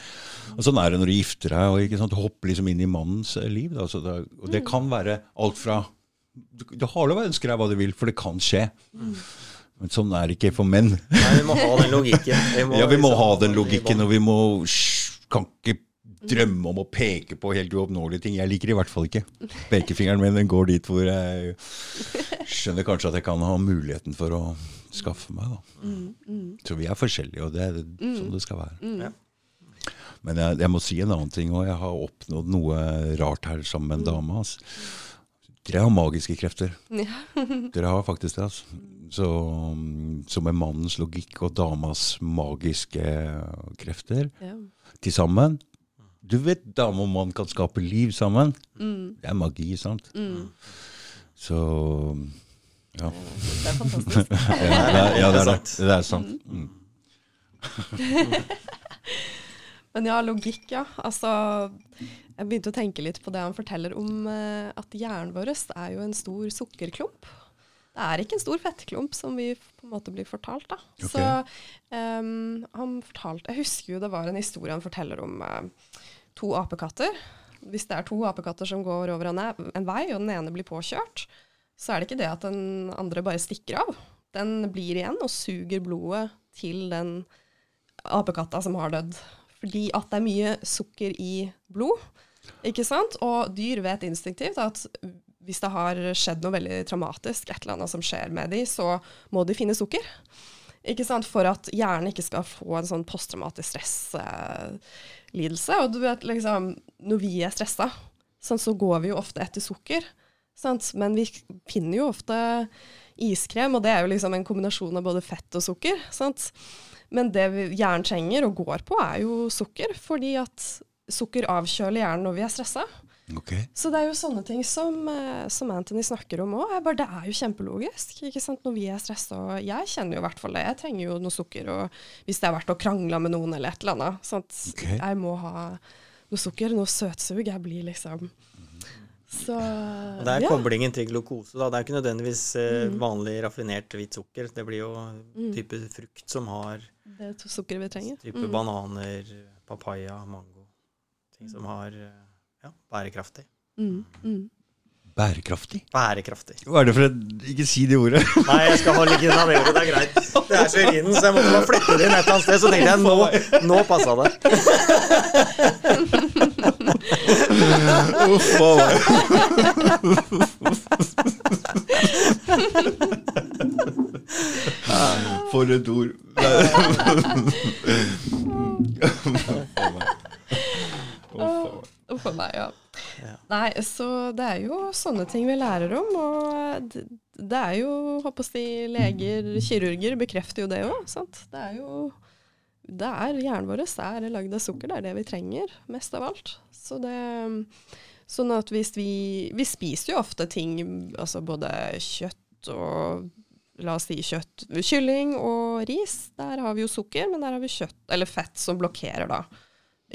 Og Sånn er det når du gifter deg. og ikke sant, Du hopper liksom inn i mannens eh, liv. Da, så det, og det kan være alt fra Du, du har lov å ønske deg hva du vil, for det kan skje. Men sånn er det ikke for menn. Nei, vi må ha den logikken. [LAUGHS] Ja, vi må liksom- ha den logikken, og vi må kan ikke drømme om å peke på helt uoppnåelige ting. Jeg liker i hvert fall ikke pekefingeren min. Den går dit hvor jeg skjønner kanskje at jeg kan ha muligheten for å skaffe meg. Da. Så vi er forskjellige, og det er sånn det skal være. Ja. Men jeg, jeg må si en annen ting òg. Jeg har oppnådd noe rart her sammen med en dame. Altså. Dere har magiske krefter. Ja. [LAUGHS] Dere har faktisk det. altså. Så, så med mannens logikk og damas magiske krefter Ja. til sammen Du vet dame og mann kan skape liv sammen. Mm. Det er magi, sant? Mm. Så ja. Det er fantastisk. [LAUGHS] Ja, det er, ja, det er det. sant. Det er sant. Mm. [LAUGHS] Men ja, logikk, ja. Altså, jeg begynte å tenke litt på det han forteller om eh, at hjernen vår er jo en stor sukkerklump. Det er ikke en stor fettklump, som vi på en måte blir fortalt. da. Okay. Så um, han fortalte, Jeg husker jo det var en historie han forteller om eh, to apekatter. Hvis det er to apekatter som går over en, en vei, og den ene blir påkjørt, så er det ikke det at den andre bare stikker av. Den blir igjen og suger blodet til den apekatta som har dødd. Fordi at det er mye sukker i blod. Ikke sant? Og dyr vet instinktivt at hvis det har skjedd noe veldig traumatisk, et eller annet som skjer med dem, så må de finne sukker. Ikke sant? For at hjernen ikke skal få en sånn posttraumatisk stresslidelse. Og du vet liksom, når vi er stressa, sånn, så går vi jo ofte etter sukker. Sant? Men vi finner jo ofte iskrem, og det er jo liksom en kombinasjon av både fett og sukker. Sant? Men det hjernen trenger og går på, er jo sukker, fordi at sukker avkjøler hjernen når vi er stressa. Okay. Så det er jo sånne ting som, eh, som Anthony snakker om òg. Det er jo kjempelogisk ikke sant? når vi er stressa. Og jeg kjenner jo i hvert fall det. Jeg trenger jo noe sukker. Og hvis det har vært å krangle med noen eller et eller annet. Sant? Okay. Jeg må ha noe sukker, noe søtsug. Jeg blir liksom Så Og det er ja. koblingen til glukose. Da. Det er ikke nødvendigvis eh, vanlig raffinert hvitt sukker. Det blir jo type frukt som har Det er to sukker vi trenger. type bananer, papaya, mango. Ting som har eh, ja, bærekraftig. Mm, mm. Bærekraftig? Bærekraftig. Hva er det for et Ikke si det ordet. [LAUGHS] Nei, jeg skal holde ikke unna det ordet. Det er greit. Det er så i vinden, så jeg måtte bare flytte det inn et eller annet sted. Så tenkte jeg nå, nå passa det. Uff a [LAUGHS] meg. For et ord. [LAUGHS] A ja. Ja. Nei, så det er jo sånne ting vi lærer om. Og det, det er jo, håper jeg leger, kirurger bekrefter jo det òg. Det er jo det er Hjernen vår er lagd av sukker. Det er det vi trenger mest av alt. Så det Sånn at hvis vi Vi spiser jo ofte ting, altså både kjøtt og La oss si kjøtt, kylling og ris. Der har vi jo sukker, men der har vi kjøtt, eller fett som blokkerer da.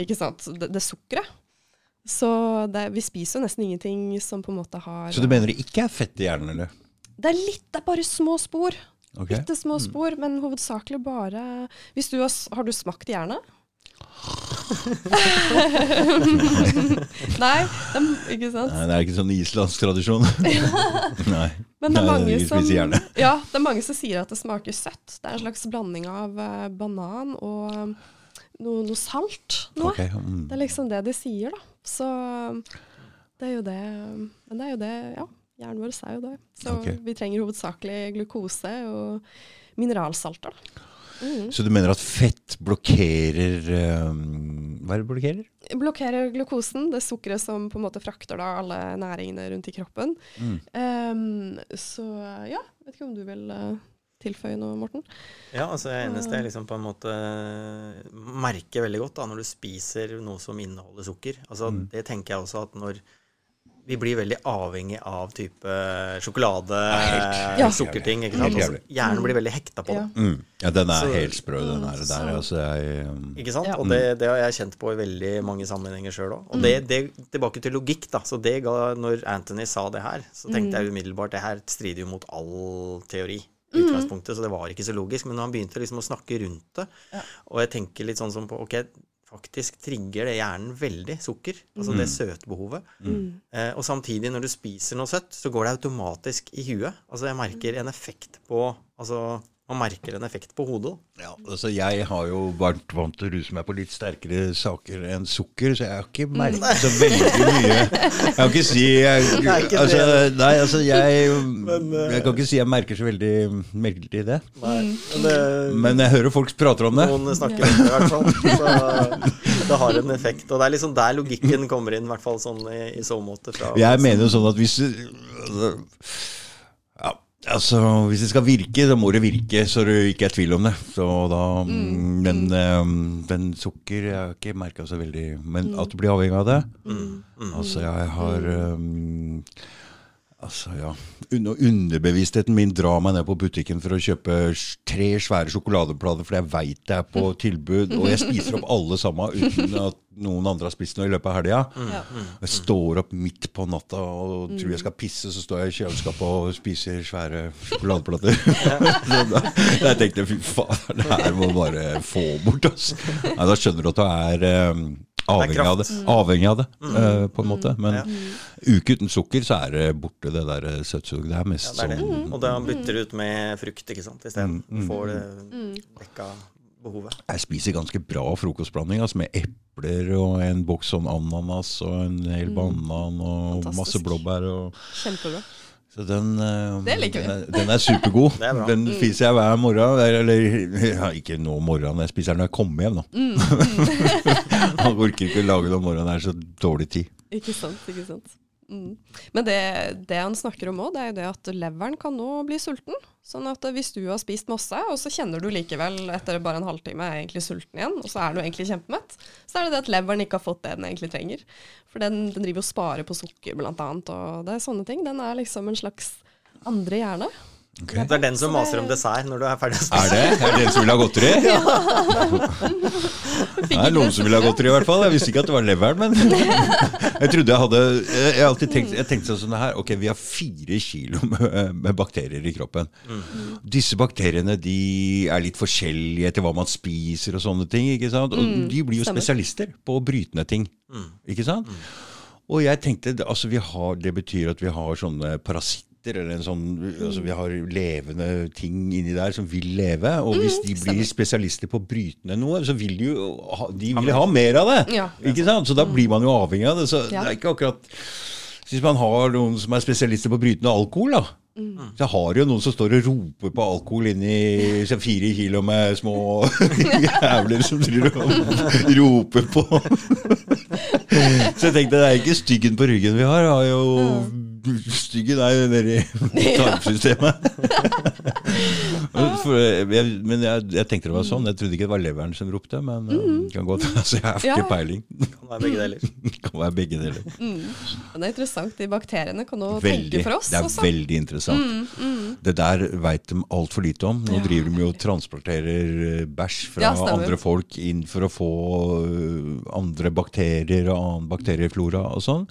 Ikke sant? Det, det sukkeret. Så det, vi spiser jo nesten ingenting som på en måte har Så du mener det ikke er fett i hjernen, eller? Det er litt, det er bare små spor. Okay. Bitte små spor, men hovedsakelig bare Hvis du har, har du smakt hjerne? [LAUGHS] Nei, dem, ikke sant? Nei, det er ikke sånn islandsk tradisjon. [LAUGHS] Nei. Men det er Nei, mange vi som. Ja, det er mange som sier at det smaker søtt. Det er en slags blanding av eh, banan og eh, noe, noe salt. Noe. Okay, mm. Det er liksom det de sier, da. Så det er jo det Men det er jo det, ja. Hjernen vår er jo det. Så okay. vi trenger hovedsakelig glukose og mineralsalter. Mm. Så du mener at fett blokkerer um, Hva er det blokkerer? Blokkerer glukosen, det sukkeret som på en måte frakter da alle næringene rundt i kroppen. Mm. Um, så ja, vet ikke om du vil eh, tilføye noe, Morten? Ja, altså det eneste jeg liksom på en måte merker veldig godt da, når du spiser noe som inneholder sukker altså Mm. Det tenker jeg også at når vi blir veldig avhengig av type sjokolade, helt- Ja. sukkerting. ikke sant? jævlig. Altså, hjernen blir veldig hekta på Ja. det. Mm. Ja, den er Så- helt sprø, den der. der altså, jeg, um, Ikke sant? Ja. Og det, det har jeg kjent på i veldig mange sammenhenger sjøl òg. Og det, det, tilbake til logikk, da. Så det ga, når Anthony sa det her, så tenkte jeg umiddelbart det her strider jo mot all teori. I utgangspunktet, Så det var ikke så logisk. Men når han begynte liksom å snakke rundt det, og jeg tenker litt sånn som på Ok, faktisk trigger det hjernen veldig, sukker. Altså det søtbehovet. Eh, og samtidig, når du spiser noe søtt, så går det automatisk i huet. Altså jeg merker en effekt på Altså man merker en effekt på hodet. ja, altså, jeg har jo vært vant til å ruse meg på litt sterkere saker enn sukker, så jeg har ikke merket så veldig mye. Jeg kan ikke si jeg, [LAUGHS] altså. Nei, altså jeg eh, Jeg kan ikke si jeg merker så veldig, veldig det. Nei, men det, Men jeg hører folk prater om det. Noen snakker om det, i hvert fall. Så det har en effekt. Og det er liksom der logikken kommer inn, i hvert fall sånn i, i så måte. Fra, Jeg mener jo sånn at hvis altså, hvis det skal virke, så må det virke, så det ikke er tvil om det. Så da, mm. Men, um, men sukker jeg har ikke merka så veldig Men at du blir avhengig av det. Altså, jeg har um, Altså, ja. Underbevisstheten min drar meg ned på butikken for å kjøpe tre svære sjokoladeplater, for jeg veit det er på tilbud, og jeg spiser opp alle sammen uten [LAUGHS] at noen andre har spist noe i løpet av helga. Jeg står opp midt på natta og tror jeg skal pisse, så står jeg i kjøleskapet og spiser svære sjokoladeplater. så [LAUGHS] [LAUGHS] da, jeg tenkte fy faen, det her må bare få bort, altså. Nei, da skjønner du at du er um, avhengig av det, avhengig av det eh, på en måte. Men uke uten sukker, så er det borte, det der eh, søtsuget. Det er mest Ja, det er det. sånn Og da bytter du ut med frukt, ikke sant, isteden. Mm, Får det dekka behovet. Jeg spiser ganske bra frokostblanding, altså med epler og en boks sånn ananas og en hel banan og Fantastisk. masse blåbær. Og, Kjempebra. Så den, eh, Det liker vi. Den, er, den er supergod. Er. Den spiser jeg hver morgen. Eller ja, ikke nå om morgenen, jeg spiser den når jeg kommer hjem. nå. Mm. [LAUGHS] orker ikke å lage den om morgenen, det er så dårlig tid. Ikke sant, ikke sant. Mm. Men det, det han snakker om òg, det er jo det at leveren kan nå bli sulten. Sånn at hvis du har spist masse, og så kjenner du likevel etter bare en halvtime er egentlig sulten igjen, og så er du egentlig kjempemett, så er det det at leveren ikke har fått det den egentlig trenger. For den, den driver og sparer på sukker, blant annet, og det er sånne ting. Den er liksom en slags andre hjerne. Ok. Det er den som maser om dessert når du er ferdig å Er det? Er det den som vil ha godteri? [LAUGHS] Det er noen som vil ha godteri, i hvert fall. Jeg visste ikke at det var leveren, men [LAUGHS] jeg trodde jeg hadde Jeg har alltid tenkt, jeg tenkte sånn som det her. Ok, vi har fire kilo med, med bakterier i kroppen. Disse bakteriene de er litt forskjellige etter hva man spiser og sånne ting. ikke sant? Og de blir jo stemmer. spesialister på å bryte ned ting. Ikke sant? Og jeg tenkte, altså vi har, Det betyr at vi har sånne parasitter, eller en sånn, altså vi har levende ting inni der som vil leve. Og hvis de blir spesialister på å bryte ned noe, så vil de jo ha, de vil ha mer av det. Ja. Ikke sant? Så da blir man jo avhengig av det. Så Ja. det er ikke akkurat Hvis man har noen som er spesialister på å bryte ned alkohol, da. Så har jo noen som står og roper på alkohol inni fire kilo med små [LAUGHS] jævler som driver og roper på. [LAUGHS] Så jeg tenkte det er ikke styggen på ryggen vi har, vi har jo Styggen er jo nede i tarmsystemet. [LAUGHS] Jeg, men jeg, jeg tenkte det var sånn. Jeg trodde ikke det var leveren som ropte, men uh, kan godt [LAUGHS] altså, Jeg har Ja. ikke peiling. [LAUGHS] Kan være begge deler. Kan være begge deler. Mm. det er interessant. De bakteriene kan Veldig. tenke for oss Det er også. veldig interessant. Det der veit de altfor lite om. Nå Ja. driver de jo og transporterer eh, bæsj fra Ja, andre folk inn for å få eh, andre bakterier og annen bakterieflora og sånn.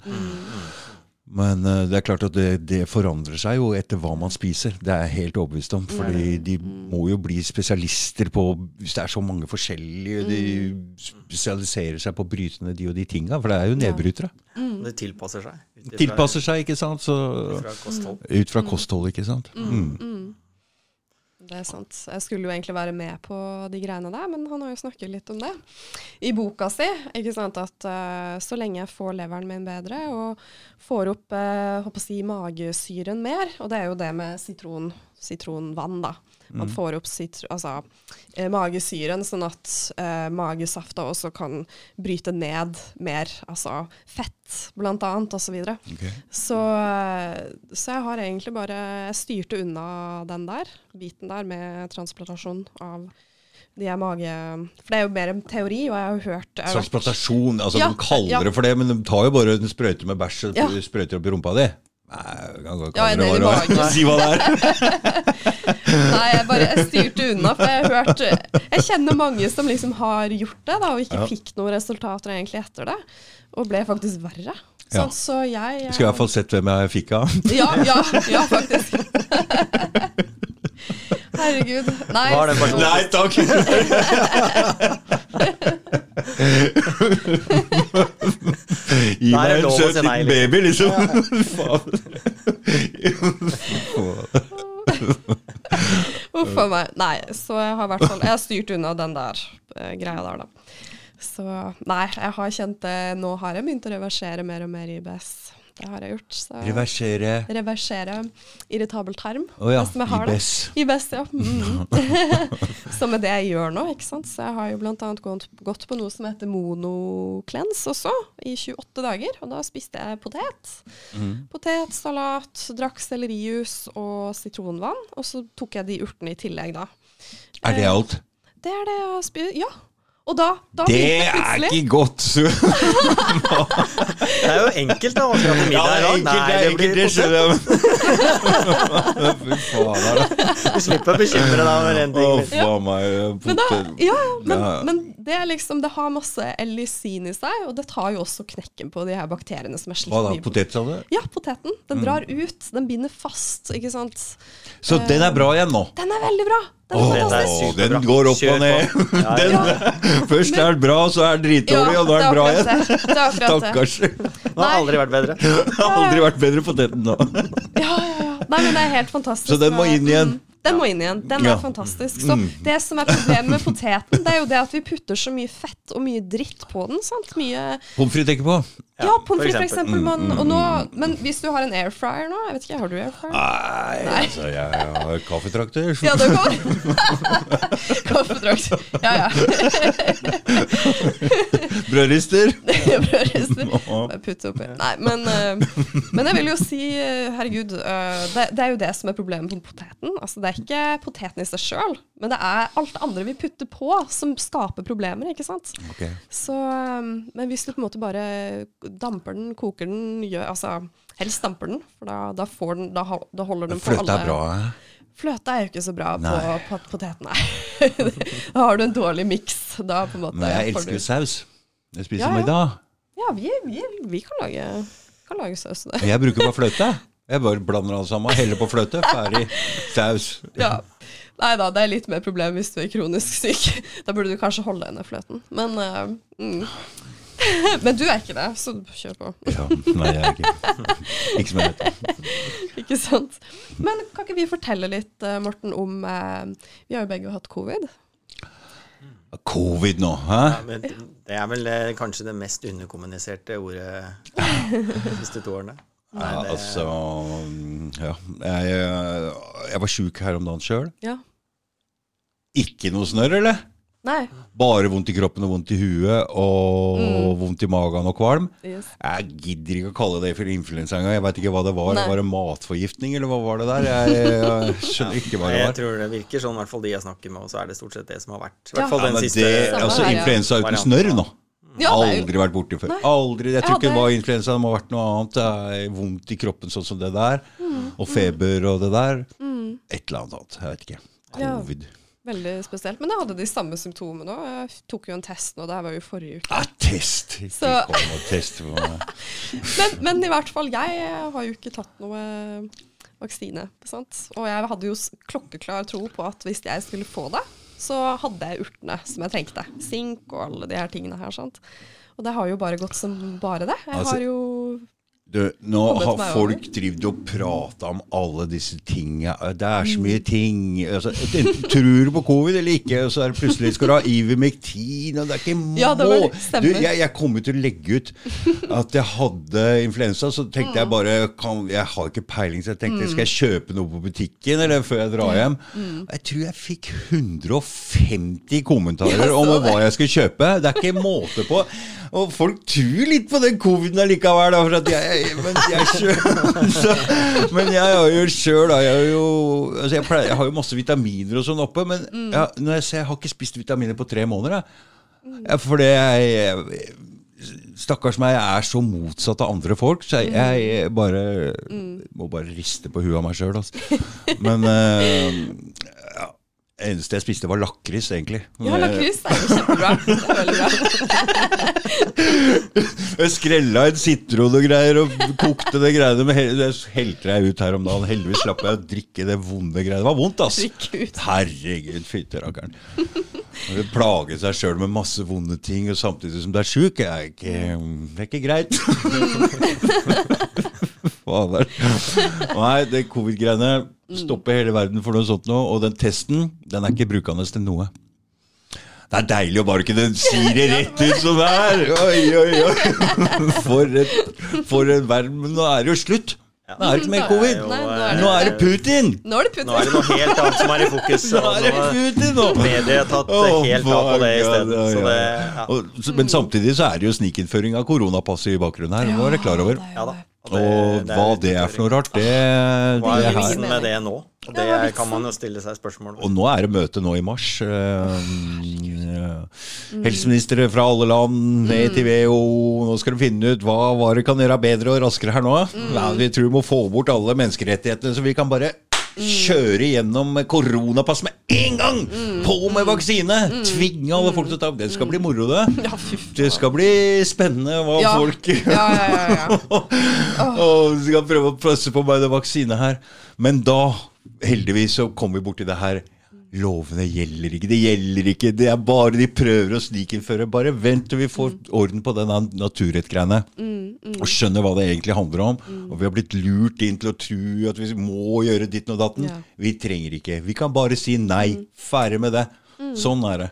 Men uh, det er klart at det, det forandrer seg jo etter hva man spiser. Det er jeg helt overbevist om. Fordi de må jo bli spesialister på Hvis det er så mange forskjellige De spesialiserer seg på å bryte ned de og de tinga. For det er jo nedbrytere. Det tilpasser seg. Tilpasser seg, ikke sant. Så ut fra kosthold. ut fra kosthold, ikke sant. Mm. Det er sant. Jeg skulle jo egentlig være med på de greiene der, men han har jo snakket litt om det. I boka si, ikke sant, at uh, så lenge jeg får leveren min bedre og får opp uh, håper å si, magesyren mer, og det er jo det med sitron, sitronvann, da. Man får opp altså, eh, magesyren, sånn at eh, magesafta også kan bryte ned mer, altså fett blant annet, og så videre. Ok. Så, eh, så jeg har egentlig bare styrte unna den der, biten der med transplantasjon av de er mage... For det er jo mer en teori, og jeg har jo hørt jeg har Transplantasjon, altså Ja, de kaller ja. det for det, men de tar jo bare en sprøyte med bæsj og Ja. sprøyter opp i rumpa di. Nei, jeg kan godt Ja, det er i magen. Si hva det er. [LAUGHS] Nei, jeg bare jeg styrte unna, for jeg har hørt Jeg kjenner mange som liksom har gjort det, da, og ikke Ja. fikk noen resultater egentlig etter det. Og ble faktisk verre. Så, Ja. så jeg Skulle i hvert fall sett hvem jeg fikk av. [LAUGHS] Ja, ja, ja, faktisk. [LAUGHS] Herregud. Nei? Nei takk! Gi meg en søt nei, liten baby, liksom. Uff a meg. Nei, så jeg har hvert fall Jeg har styrt unna den der uh, greia der, da. Så nei, jeg har kjent det Nå har jeg begynt å reversere mer og mer IBS. Det har jeg gjort. Så. Reversere. Reversere irritabel tarm. Å ja, hvis vi har det. IBS. IBS, ja. Mm. [LAUGHS] så med det jeg gjør nå, ikke sant. Så jeg har jo annet gått, gått på noe som heter monoklens også, i 28 dager. Og da spiste jeg potet. Mm. Potet, salat, drakk sellerijus og sitronvann. Og så tok jeg de urtene i tillegg, da. Er det alt? Det er det jeg har spist. Ja. Og da, da Det er ikke godt! [LAUGHS] Det er jo enkelt, da. Akkurat Ja, det er enkelt, Nei, det blir det skjønner da. [LAUGHS] Du slipper å bekymre deg over en Å, Oh, faen meg. Men, da, ja, men, men det er liksom Det har masse Ellisin i seg, og det tar jo også knekken på de her bakteriene som er slitt Hva da? Potet, sa du? Ja, poteten. Den drar ut. Den binder fast, ikke sant. Så den er bra igjen nå? Den er veldig bra. Den superbra. den går opp Kjør og ned. på. Ja, ja. Den, først er den bra, så er den dritdårlig, og nå er den bra igjen. det det. Det det. Stakkars. [LAUGHS] Det har aldri vært bedre. Det har aldri vært bedre poteten nå. Ja, ja, ja. Nei, men det er helt fantastisk. Så den må inn igjen? Mm, Den må inn igjen. Den er fantastisk. Så det som er problemet med poteten, det er jo det at vi putter så mye fett og mye dritt på den. sant? Mye Pommes frites tenker på? Ja, pommes frites eksempel. Man, og nå, men hvis du har en air fryer nå Jeg vet ikke, har du air fryer? Nei, altså, jeg har kaffetrakter. Ja, det går. [LAUGHS] kaffetrakter. Ja, ja. Brødrister. [LAUGHS] Brødrister. Bare Putte oppi. Nei, men, uh, men jeg vil jo si, eh, herregud, uh, det, det er jo det som er problemet med poteten. Altså, det er ikke poteten i seg sjøl, men det er alt andre vi putter på som skaper problemer, ikke sant. Ok. Så, um, men hvis du på en måte bare damper den, koker den, gjør, altså helst damper den, for da, da, får den, da, da holder den på alle Fløte er bra. Fløte er jo ikke så bra Nei. på poteten, nei. [LAUGHS] da har du en dårlig miks. Men jeg elsker jo saus. Jeg spiser Ja, ja. middag. Ja, vi, vi, vi kan lage, kan lage saus. [LAUGHS] Jeg bruker bare fløte. Jeg bare blander alt sammen, heller på fløte, ferdig. Saus. Ja. Nei da, det er litt mer problem hvis du er kronisk syk. Da burde du kanskje holde igjen i fløten. Men, uh, mm. [LAUGHS] Men du er ikke det, så kjør på. Ja, nei, jeg er ikke Ikke som jeg vet. [LAUGHS] Ikke sant? Men kan ikke vi fortelle litt, eh, Morten, om uh, Vi har jo begge hatt covid. Covid nå, hæ? Ja, men det er vel eh, kanskje det mest underkommuniserte ordet de siste to årene. Nei, Ja, det- altså Ja. Jeg, jeg var sjuk her om dagen sjøl. Ja. Ikke noe snørr, eller? Nei. Bare vondt i kroppen og vondt i huet og Mm. vondt i magen og kvalm. Yes. Jeg gidder ikke å kalle det for influensa engang. Jeg veit ikke hva det var. Nei. Var det matforgiftning, eller hva var det der? Jeg, jeg skjønner ikke hva det var. jeg tror det virker sånn, i hvert fall de jeg snakker med, og så er det stort sett det som har vært. I Ja. hvert fall Ja, siste det, altså her, ja. Influensa uten varianten. snørr nå. Ja, er jo- Aldri vært borti før. Aldri. Jeg tror ikke det var influensa, det må ha vært noe annet. Det er vondt i kroppen sånn som det der. Mm. Og feber og det der. Et eller annet annet. Jeg vet ikke. Ja. Veldig spesielt. Men jeg hadde de samme symptomene òg. Jeg tok jo en test nå, det her var jo forrige uke. Ja, test! Ikke Så- kom og test på meg. [LAUGHS] Men, men i hvert fall, jeg har jo ikke tatt noe vaksine. Sant? Og jeg hadde jo klokkeklar tro på at hvis jeg skulle få det, så hadde jeg urtene som jeg trengte. Sink og alle de her tingene her. Sant? Og det har jo bare gått som bare det. Jeg Altså- har jo Du, nå har folk drevet og prata om alle disse tinga. Det er så mye ting. Altså, tror du på covid eller ikke, og så er det plutselig skal du ha Ivermectin, og det er ikke må. [LAUGHS] Ja, det var- du, jeg, jeg kom jo til å legge ut at jeg hadde influensa, så tenkte jeg bare kan, Jeg har ikke peiling, så jeg tenkte skal jeg kjøpe noe på butikken eller før jeg drar hjem? Jeg tror jeg fikk 150 kommentarer om hva jeg skulle kjøpe. Det er ikke måte på. Og folk tror litt på den coviden allikevel. For at jeg, men jeg sjøl [LAUGHS] Men jeg har jo sjøl jeg, altså jeg, pleier, jeg har jo masse vitaminer og sånn oppe, men jeg, når jeg, ser, jeg har ikke spist vitaminer på tre måneder. Jeg. Fordi jeg Stakkars meg, jeg er så motsatt av andre folk, så jeg, jeg bare må bare riste på huet av meg sjøl. Altså. Men det eneste jeg spiste, var lakris, egentlig. Ja, lakris er jo kjempebra. [LAUGHS] Jeg skrella en sitron og greier og kokte det greiene med Det helte jeg ut her om dagen. Heldigvis slapp jeg å drikke det vonde greiene. Det var vondt, ass. Herregud, fytterakkeren. Plage seg sjøl med masse vonde ting og samtidig som du er sjuk, er det er ikke greit. [LAUGHS] Fader. Nei, det covid-greiene stopper hele verden for noe sånt nå. Og den testen, den er ikke brukende til noe. Det er deilig å bare kunne si det rett ut som det er. Oi, oi, oi. For, et, for en verden. Men nå er det jo slutt. Nå er det ikke mer covid. Nei, nå eh, er Nå er det Putin. Nå er det Putin. Nå er det noe helt annet som er i fokus. Nå er det Putin nå. Mediet har tatt helt av på det isteden. ja, men samtidig så er det jo snikinnføring av koronapasset i bakgrunnen her. Nå er det klar over. er Ja da. Og, det- Og det hva er det er for noe rart, det, Hva er vitsen med det nå? Det hva kan man jo stille seg spørsmål Og nå er det møte nå i mars. Eh, Helseministre fra alle land, ned til WHO. Nå skal de finne ut hva det kan gjøre bedre og raskere her nå. Ja, vi tror vi må få bort alle menneskerettighetene, så vi kan bare kjøre gjennom koronapass med en gang! På med vaksine! Tvinge alle folk til å ta Det skal bli moro, det. Ja. Det skal bli spennende hva Ja. folk Ja, ja, ja, ja. Og [LAUGHS] skal prøve å presse på meg den vaksine her. Men da, heldigvis, så kom vi borti det her. Lovene gjelder ikke, det gjelder ikke. Det er bare de prøver å snikinnføre. Bare vent til vi får orden på den naturrettgreiene. Og skjønner hva det egentlig handler om. Og vi har blitt lurt inn til å tro at vi må gjøre ditten og datten. Ja. Vi trenger ikke. Vi kan bare si nei. Ferdig med det. Sånn er det.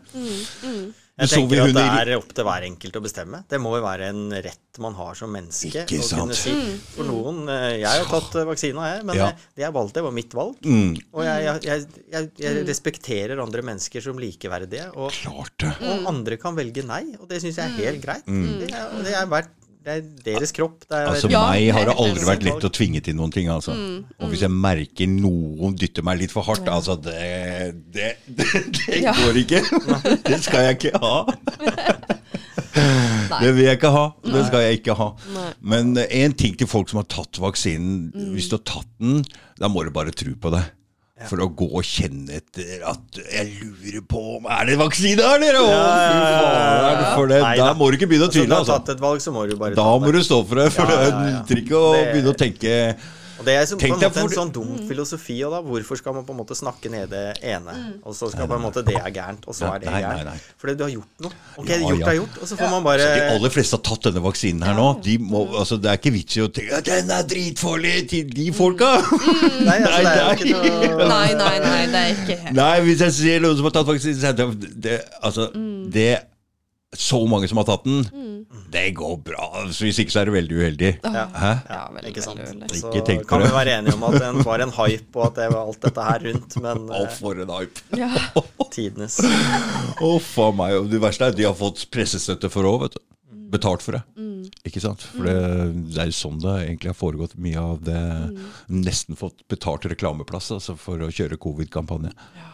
Jeg Så tenker at det er opp til hver enkelt å bestemme. Det må jo være en rett man har som menneske. Ikke å sant? kunne si. For noen eh, Jeg har tatt eh, vaksina, jeg, men Ja. eh, det jeg valgte, var mitt valg. Mm, Og jeg, jeg, jeg, jeg, jeg respekterer andre mennesker som likeverdige. Og, klart det. og andre kan velge nei, og det syns jeg er helt greit. Mm. Det, er, det, er verdt, det er deres kropp. Det er, Altså Ja, Meg har det aldri vært lett å tvinge til noen ting. altså. Og hvis jeg merker noen dytter meg litt for hardt, altså Det, det, det, [LAUGHS] det Ja. går ikke. [LAUGHS] Det skal jeg ikke ha. [LAUGHS] Det vil jeg ikke ha. Det skal jeg ikke ha. Nei. Men én ting til folk som har tatt vaksinen. Hvis du har tatt den, da må du bare tro på det. For å gå og kjenne etter at Jeg lurer på om Er det vaksine her, dere? Ja, ja, ja, for det, Nei Da da. må du ikke begynne å Altså, tvile. altså. valg, så må du bare Da må det. du stå for det. For ja. trenger ikke å begynne å tenke Og det er som, på en måte en sånn dum filosofi. òg, da, hvorfor skal man på en måte snakke ned det ene, og så skal på en måte det er gærent, og så er det Nei, nei, gærent? nei. Fordi du har gjort noe. Ok, Ja, gjort ja. er gjort, og så får man bare De aller fleste har tatt denne vaksinen her nå. De må, altså, det er ikke vits i å tenke at den er dritfarlig til de folka! [LAUGHS] Nei, altså, er ikke noe Nei, nei, nei, det er ikke helt Nei, hvis jeg ser noen som har tatt vaksinen, så er det, det Altså, det Så mange som har tatt den, det går bra. Så hvis ikke, så er det veldig uheldig. Ja. Ja, veldig, Ikke sant? veldig, veldig. Så Ikke kan det. vi være enige om at det var en hype, og at det var alt dette her rundt, men [LAUGHS] Å, eh, for en hype. Ja. [LAUGHS] tidenes Å, faen meg. Og det verste er at de har fått pressestøtte for òg, vet du. Betalt for det. Ikke sant? For det, det er jo sånn det egentlig har foregått mye av det. Nesten fått betalt reklameplass altså, for å kjøre covid-kampanje. Ja,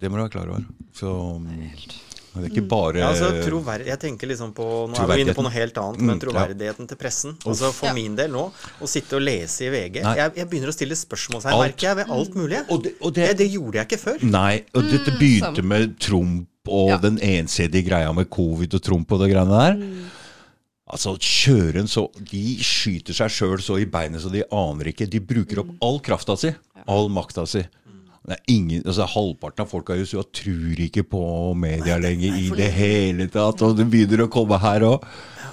Det må du være klar over. Så det er ikke bare ja, altså, Jeg tenker liksom på Nå er vi inne på noe helt annet, Mm, men troverdigheten til pressen. Altså For Ja. min del nå, å sitte og lese i VG jeg, jeg begynner å stille spørsmål her, merker jeg, ved alt mulig. Og det, og Det, det, det gjorde jeg ikke før. Nei, og dette begynte med Trump og Ja. den ensidige greia med covid og Trump og det greiene der. Altså, kjøren så De skyter seg sjøl så i beinet så de aner ikke. De bruker opp all krafta si. All makta si. Det er ingen, altså Halvparten av folka i USA tror ikke på media lenger i det hele tatt. Og det begynner å komme her òg.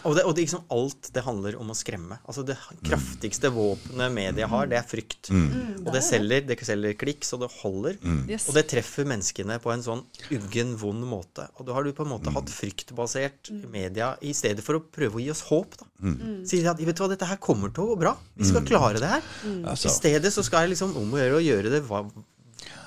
Og, det, og det, liksom alt det handler om å skremme. Altså Det kraftigste våpenet media har, det er frykt. Og det selger, det selger klikk så det holder. Yes. Og det treffer menneskene på en sånn uggen, vond måte. Og da har du på en måte hatt fryktbasert media i stedet for å prøve å gi oss håp. da. Sier at vet du hva, dette her kommer til å gå bra. Vi skal klare det her. I stedet så skal jeg liksom om å gjøre å gjøre det hva,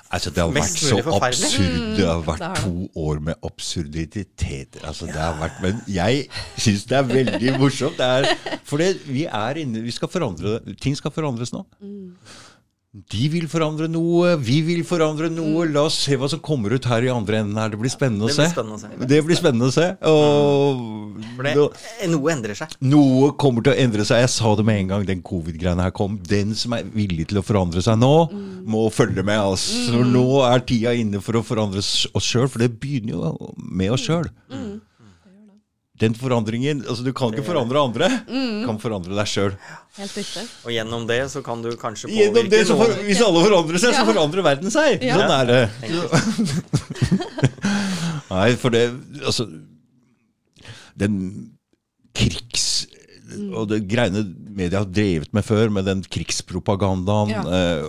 Altså, det har vært så absurd. Det har vært det har to år med absurditeter. Altså, det har vært, men jeg syns det er veldig morsomt. Det for vi er inne Vi skal forandre Ting skal forandres nå. De vil forandre noe, vi vil forandre noe. La oss se hva som kommer ut her i andre enden her. Det blir spennende å Det se. blir spennende å se. Det blir spennende å se. Og For det, noe endrer seg. noe kommer til å endre seg. Jeg sa det med en gang den covid-greiene her kom. Den som er villig til å forandre seg nå, må følge med. Altså. Så nå er tida inne for å forandre oss sjøl, for det begynner jo med oss sjøl. Den forandringen Altså, du kan ikke forandre andre, kan forandre deg sjøl. Og gjennom det så kan du kanskje Gjennom det, påvirke så for, noen. hvis alle forandrer seg, så forandrer verden seg. Ja. Sånn er det. [LAUGHS] [LAUGHS] Nei, for det Altså Den krigs... Og det greiene media har drevet med før, med den krigspropagandaen. Ja. Eh,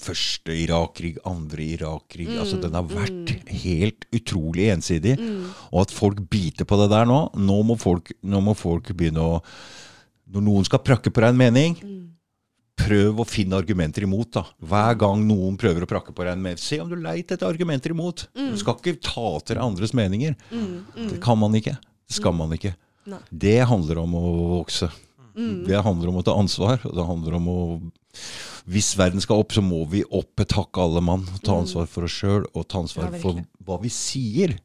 første Irak-krig, andre Irak-krig. altså Den har vært helt utrolig ensidig. Og at folk biter på det der nå Nå må folk, nå må folk begynne å Når noen skal prakke på deg en mening, prøv å finne argumenter imot. da. Hver gang noen prøver å prakke på deg en mening, se om du leit etter argumenter imot. Du skal ikke ta til deg andres meninger. Det kan man ikke. Det skal man ikke. Nei. Det handler om å vokse. Det handler om å ta ansvar. og det handler om å... Hvis verden skal opp, så må vi opp et hakk alle mann. Ta ansvar for oss sjøl, og ta ansvar Ja, for hva vi sier.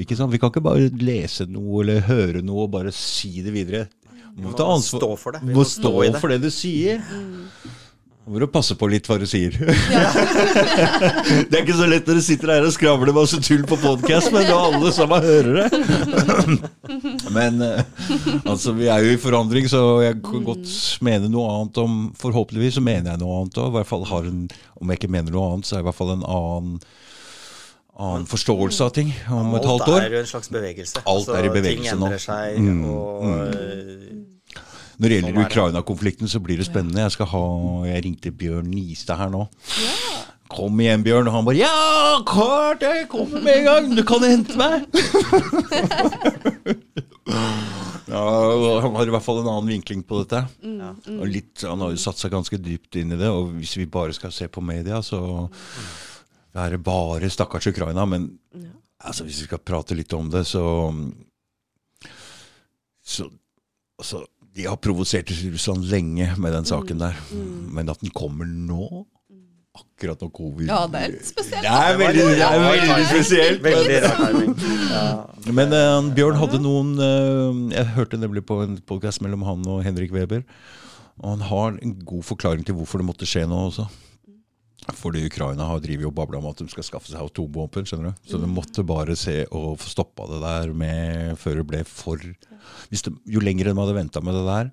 Ikke sant? Vi kan ikke bare lese noe eller høre noe og bare si det videre. Du må må ta ansvar. stå for det. Vi Du må må stå stå i det. for det du sier. Nå må du passe på litt hva du sier. [LAUGHS] det er ikke så lett når du sitter her og skravler masse tull på podkast, men da alle sammen hører det. [LAUGHS] men eh, altså, vi er jo i forandring, så jeg kan godt mene noe annet om Forhåpentligvis så mener jeg noe annet òg. I hvert fall har en, om jeg ikke mener noe annet, så er det i hvert fall en annen annen forståelse av ting om et halvt Alt er jo en slags bevegelse. Alt er i bevegelse ting nå. endrer seg, Mm, og øh, Når det gjelder er. Ukraina-konflikten, så blir det spennende. Jeg skal ha, jeg ringte Bjørn Nistad her nå. Kom igjen, Bjørn. Og han bare Ja, klart jeg kommer med en gang! Du kan hente meg! [LAUGHS] ja, han har i hvert fall en annen vinkling på dette. Og litt, han har jo satt seg ganske dypt inn i det. Og hvis vi bare skal se på media, så er det bare stakkars Ukraina. Men altså, hvis vi skal prate litt om det, så så altså, De har provosert Russland lenge med den saken der. Men at den kommer nå Akkurat når covid Ja, det er litt spesielt. Det er veldig, det er veldig spesielt. Veldig rar timing. Ja. Men uh, Bjørn hadde noen uh, Jeg hørte nemlig på en podkast mellom han og Henrik Weber. Og han har en god forklaring til hvorfor det måtte skje nå også. Fordi Ukraina har drivet og babla om at de skal skaffe seg atomvåpen. skjønner du? Så de måtte bare se og få stoppa det der med, før det ble for de, Jo lenger de hadde venta med det der,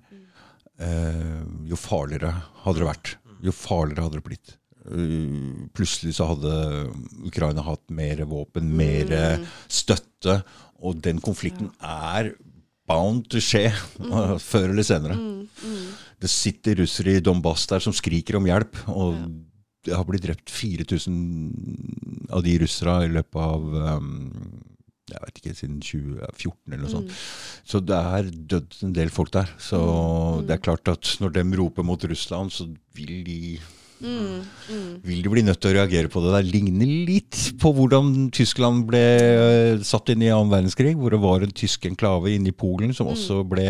eh, jo farligere hadde det vært. Jo farligere hadde det blitt. Uh, plutselig så hadde Ukraina hatt mer våpen, mer støtte, og den konflikten er bound to skje [LAUGHS] før eller senere. Det sitter russere i Donbass der som skriker om hjelp, og det har blitt drept 4000 av de russere i løpet av um, jeg vet ikke, siden 2014 eller noe sånt. Så det er dødd en del folk der. Så det er klart at når de roper mot Russland, så vil de vil de bli nødt til å reagere på det. Det ligner litt på hvordan Tyskland ble eh, satt inn i annen verdenskrig, hvor det var en tysk enklave inne i Polen som også ble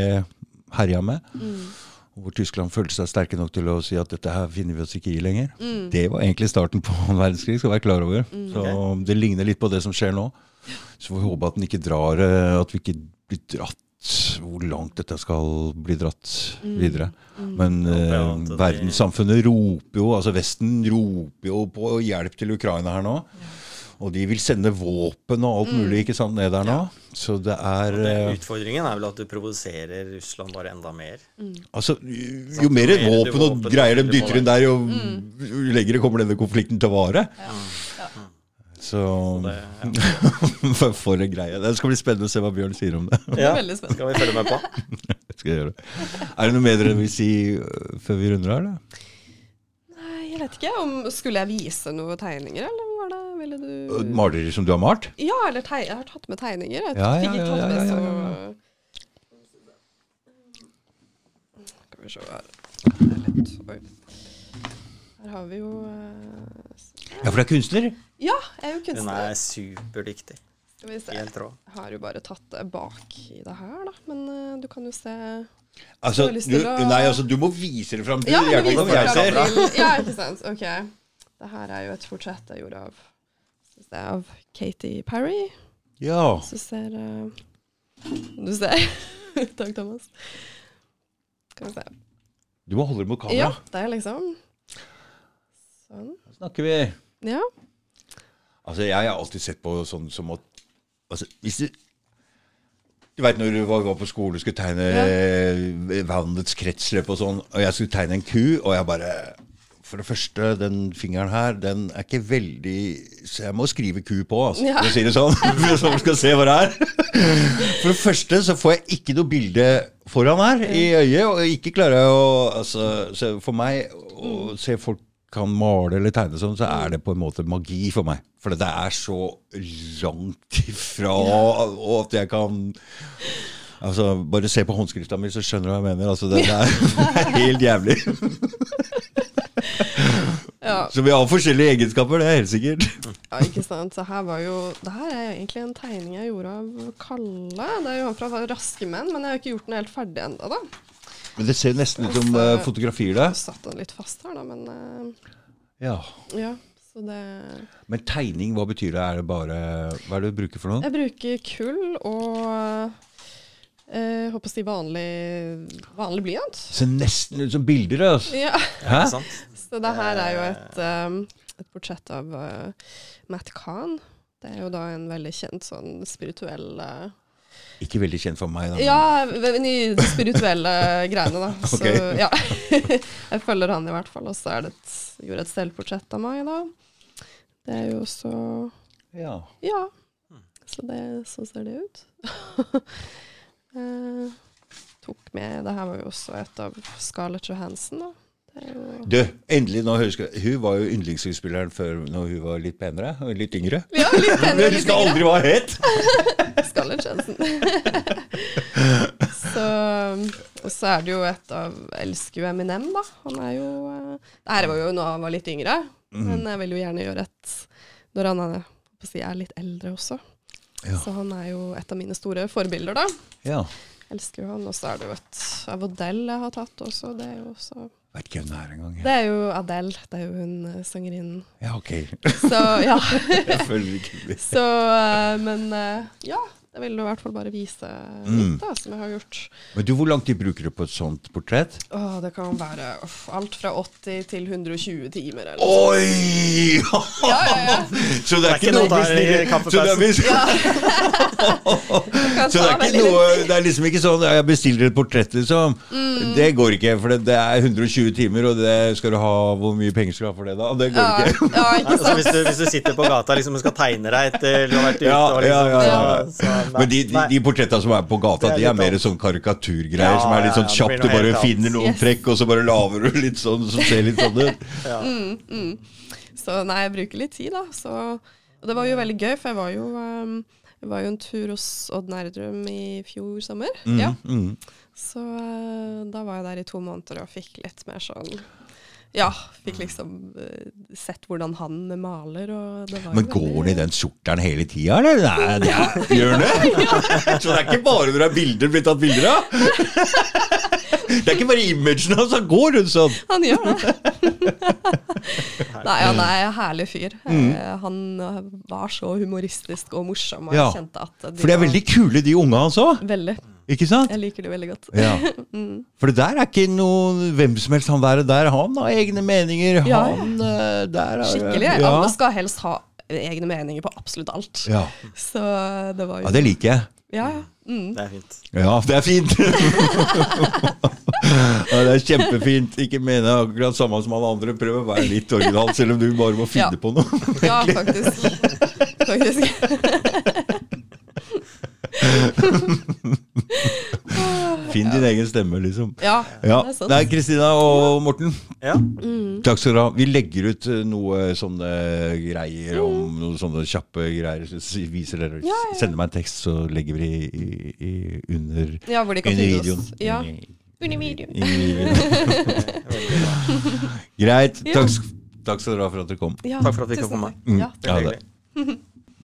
herja med. Og Hvor Tyskland følte seg sterke nok til å si at dette her finner vi oss ikke i lenger. Det var egentlig starten på [LAUGHS] annen verdenskrig, skal være klar over. Så det ligner litt på det som skjer nå. Så får vi håpe at den ikke drar eh, At vi ikke blir dratt hvor langt dette skal bli dratt videre. Men eh, verdenssamfunnet roper jo, altså Vesten roper jo på hjelp til Ukraina her nå. Og de vil sende våpen og alt mulig ikke sant, ned der nå. Så det er Det, eh, utfordringen er vel at du provoserer Russland bare enda mer. Altså, jo mer våpen og våpen greier de dytter inn der, jo mm. lenger kommer denne konflikten til å vare. Så Det, [LAUGHS] for, for en greie. Det skal bli spennende å se hva Bjørn sier om det. ja. Spennende. Skal vi følge med på? [LAUGHS] Jeg skal gjøre det. Er det noe mer dere vil si øh, før vi runder av? eller? Nei, jeg vet ikke. om Skulle jeg vise noen tegninger, eller var det Ville du Malerier som du har malt? Ja, eller teg jeg har tatt med tegninger. Jeg Ja, ja, ja, ja, ja, ja, Skal vi se her. Er litt Oi. Her har vi jo eh, Ja, for det er kunstner? Ja, jeg er jo Hun kunstner. er superdyktig. Helt rå. Jeg har jo bare tatt det bak i det her, da. Men eh, du kan jo se Altså, du, å- nei, altså, du må vise det fram. Du Ja, hjelper men meg om jeg det ser. Ja, ikke sant. Ok. Det her er jo et portrett jeg gjorde av, skal av Katy Perry. Ja. Så ser uh, Du ser. [LAUGHS] Takk, Thomas. Skal vi se. Du må holde det mot kamera. Ja, der liksom Sånn. Da snakker vi. Ja. Altså, jeg har alltid sett på sånn som at altså, Hvis du Du veit når du var, var på skole og skulle tegne ja. vannets kretsløp og sånn, og jeg skulle tegne en ku, og jeg bare For det første, den fingeren her, den er ikke veldig Så jeg må skrive ku på, altså, Ja. for å si det sånn. [LAUGHS] så man skal se hva det er. For det første så får jeg ikke noe bilde foran her i øyet, og ikke klarer jeg å altså, så For meg å se folk kan male eller tegne sånn, så er det på en måte magi for meg. For det er så langt ifra og at jeg kan Altså, Bare se på håndskrifta mi, så skjønner du hva jeg mener. Altså, det, det, er, [LAUGHS] det er helt jævlig. [LAUGHS] ja. Så vi har forskjellige egenskaper, det er helt sikkert. Ja, ikke sant. Så her var jo Det her er egentlig en tegning jeg gjorde av Kalle. Det er jo han fra Raske menn, men jeg har jo ikke gjort den helt ferdig ennå, da. Men det ser nesten ut som uh, fotografier, det. Jeg satt den litt fast her, da, men uh, Ja. ja. Så det Men tegning, hva betyr det? Er det bare Hva er det du bruker for noe? Jeg bruker kull og eh, håper å si vanlig, vanlig blyant. Ser nesten ut som bilder, altså. Ja. Hæ? Så det her er jo et, um, et portrett av uh, Matt Kahn. Det er jo da en veldig kjent sånn spirituell uh, Ikke veldig kjent for meg, da. Ja, men i de spirituelle [LAUGHS] greiene, da. Så [LAUGHS] ja. [LAUGHS] jeg følger han i hvert fall. Og så er det et, gjorde et selvportrett av meg, da. Det er jo også Ja. Ja. Så det, så ser det ut. Eh, tok med Det her var jo også et av Scarlett Johansen, Du, endelig, nå husker jeg Hun var jo yndlingsskuespilleren før når hun var litt penere litt yngre. Ja, litt penere. [LAUGHS] Litt yngre. aldri hva hun het! [LAUGHS] Scarlett Johansson. [LAUGHS] så, og så er det jo et av elsker jo Eminem, da. Han er jo eh, Det her var jo da han var litt yngre, Mhm. men jeg vil jo gjerne gjøre et når han er, si, er litt eldre også. Ja. Så han er jo et av mine store forbilder, da. Ja. Elsker jo han. Og så er det jo et av Adele jeg har tatt også. Det er jo også Vet ikke hvem det er engang. Det er jo Adele. Det er jo hun eh, sangerinnen. Ja, ok. Så ja. [LAUGHS] Jeg følger ikke med. [LAUGHS] Så eh, Men eh, ja. Jeg vil i hvert fall bare vise Mm. litt, da, som jeg har gjort. Men du, hvor lang tid bruker du på et sånt portrett? Åh, det kan være uff, alt fra 80 til 120 timer. Eller Oi! Ja, ja, ja. [LAUGHS] Så det er ikke Det er ikke noe der i kaffepausen. Så det er, [LAUGHS] så det er ikke noe. Det er liksom ikke sånn Jeg bestiller et portrett, liksom. Mm. Det går ikke, for det, det er 120 timer, og det skal du ha Hvor mye penger skal du ha for det, da? Det går Ja, ikke. ja, Nei, ikke altså, hvis, du, hvis du sitter på gata liksom, og skal tegne deg etter du har vært ute og liksom, ja, ja, ja. så- nei, Men de, de, de portrettene som er på gata, er de er mer sånn karikaturgreier Ja, som er litt sånn kjapt. Du bare finner noen Yes. trekk, og så bare lager du litt sånn som ser litt sånn ut. [LAUGHS] Ja. Så nei, jeg bruker litt tid, da. Så, og det var jo veldig gøy, for jeg var jo um, jeg var jo en tur hos Odd Nerdrum i fjor sommer. Mm, Ja. mm. Så eh, da var jeg der i to måneder og fikk litt mer sånn Ja, fikk liksom eh, sett hvordan han maler, og det var Men går han i den skjorteren hele tida, eller? Nei, det er, gjør han det? [LAUGHS] Så det er ikke bare når det er bilder blitt tatt bilder av? Det er ikke bare imagen hans, han går rundt sånn. Han gjør det. Nei, han er en herlig fyr. Eh, Han eh, var så humoristisk og morsom, og Mm. Ja. kjente at de For de er veldig kule, de unge hans òg. Veldig. Ikke sant? Jeg liker det veldig godt. Ja. [LAUGHS] For det der er ikke noe hvem som helst han være der. Han har egne meninger. Ja, ja. Han eh, der er Skikkelig. Ja. Alle skal helst ha egne meninger på absolutt alt. Ja. Så det var jo ja, det liker jeg. Ja, ja. Mm. Det er fint. Ja, det er fint. [LAUGHS] ja, det er kjempefint. Ikke mene akkurat samme som alle andre. Prøv å være litt original, selv om du bare må finne Ja. på noe. ja faktisk. faktisk. [LAUGHS] [LAUGHS] Finn din egen stemme, liksom. Ja, Ja. det er sant. Kristina og Morten, Ja. takk skal dere ha. Vi legger ut eh, noe sånne greier om noen sånne kjappe greier. Så Viser dere, Ja, ja. Sender meg en tekst, så legger vi det i, i under, Ja, hvor de kan under videoen. Ja. Under videoen. [LAUGHS] Greit. Takk, Takk skal dere ha for at dere kom. Ja, Takk for at vi kom komme. Mm. Ja. det Ja, hyggelig. [LAUGHS]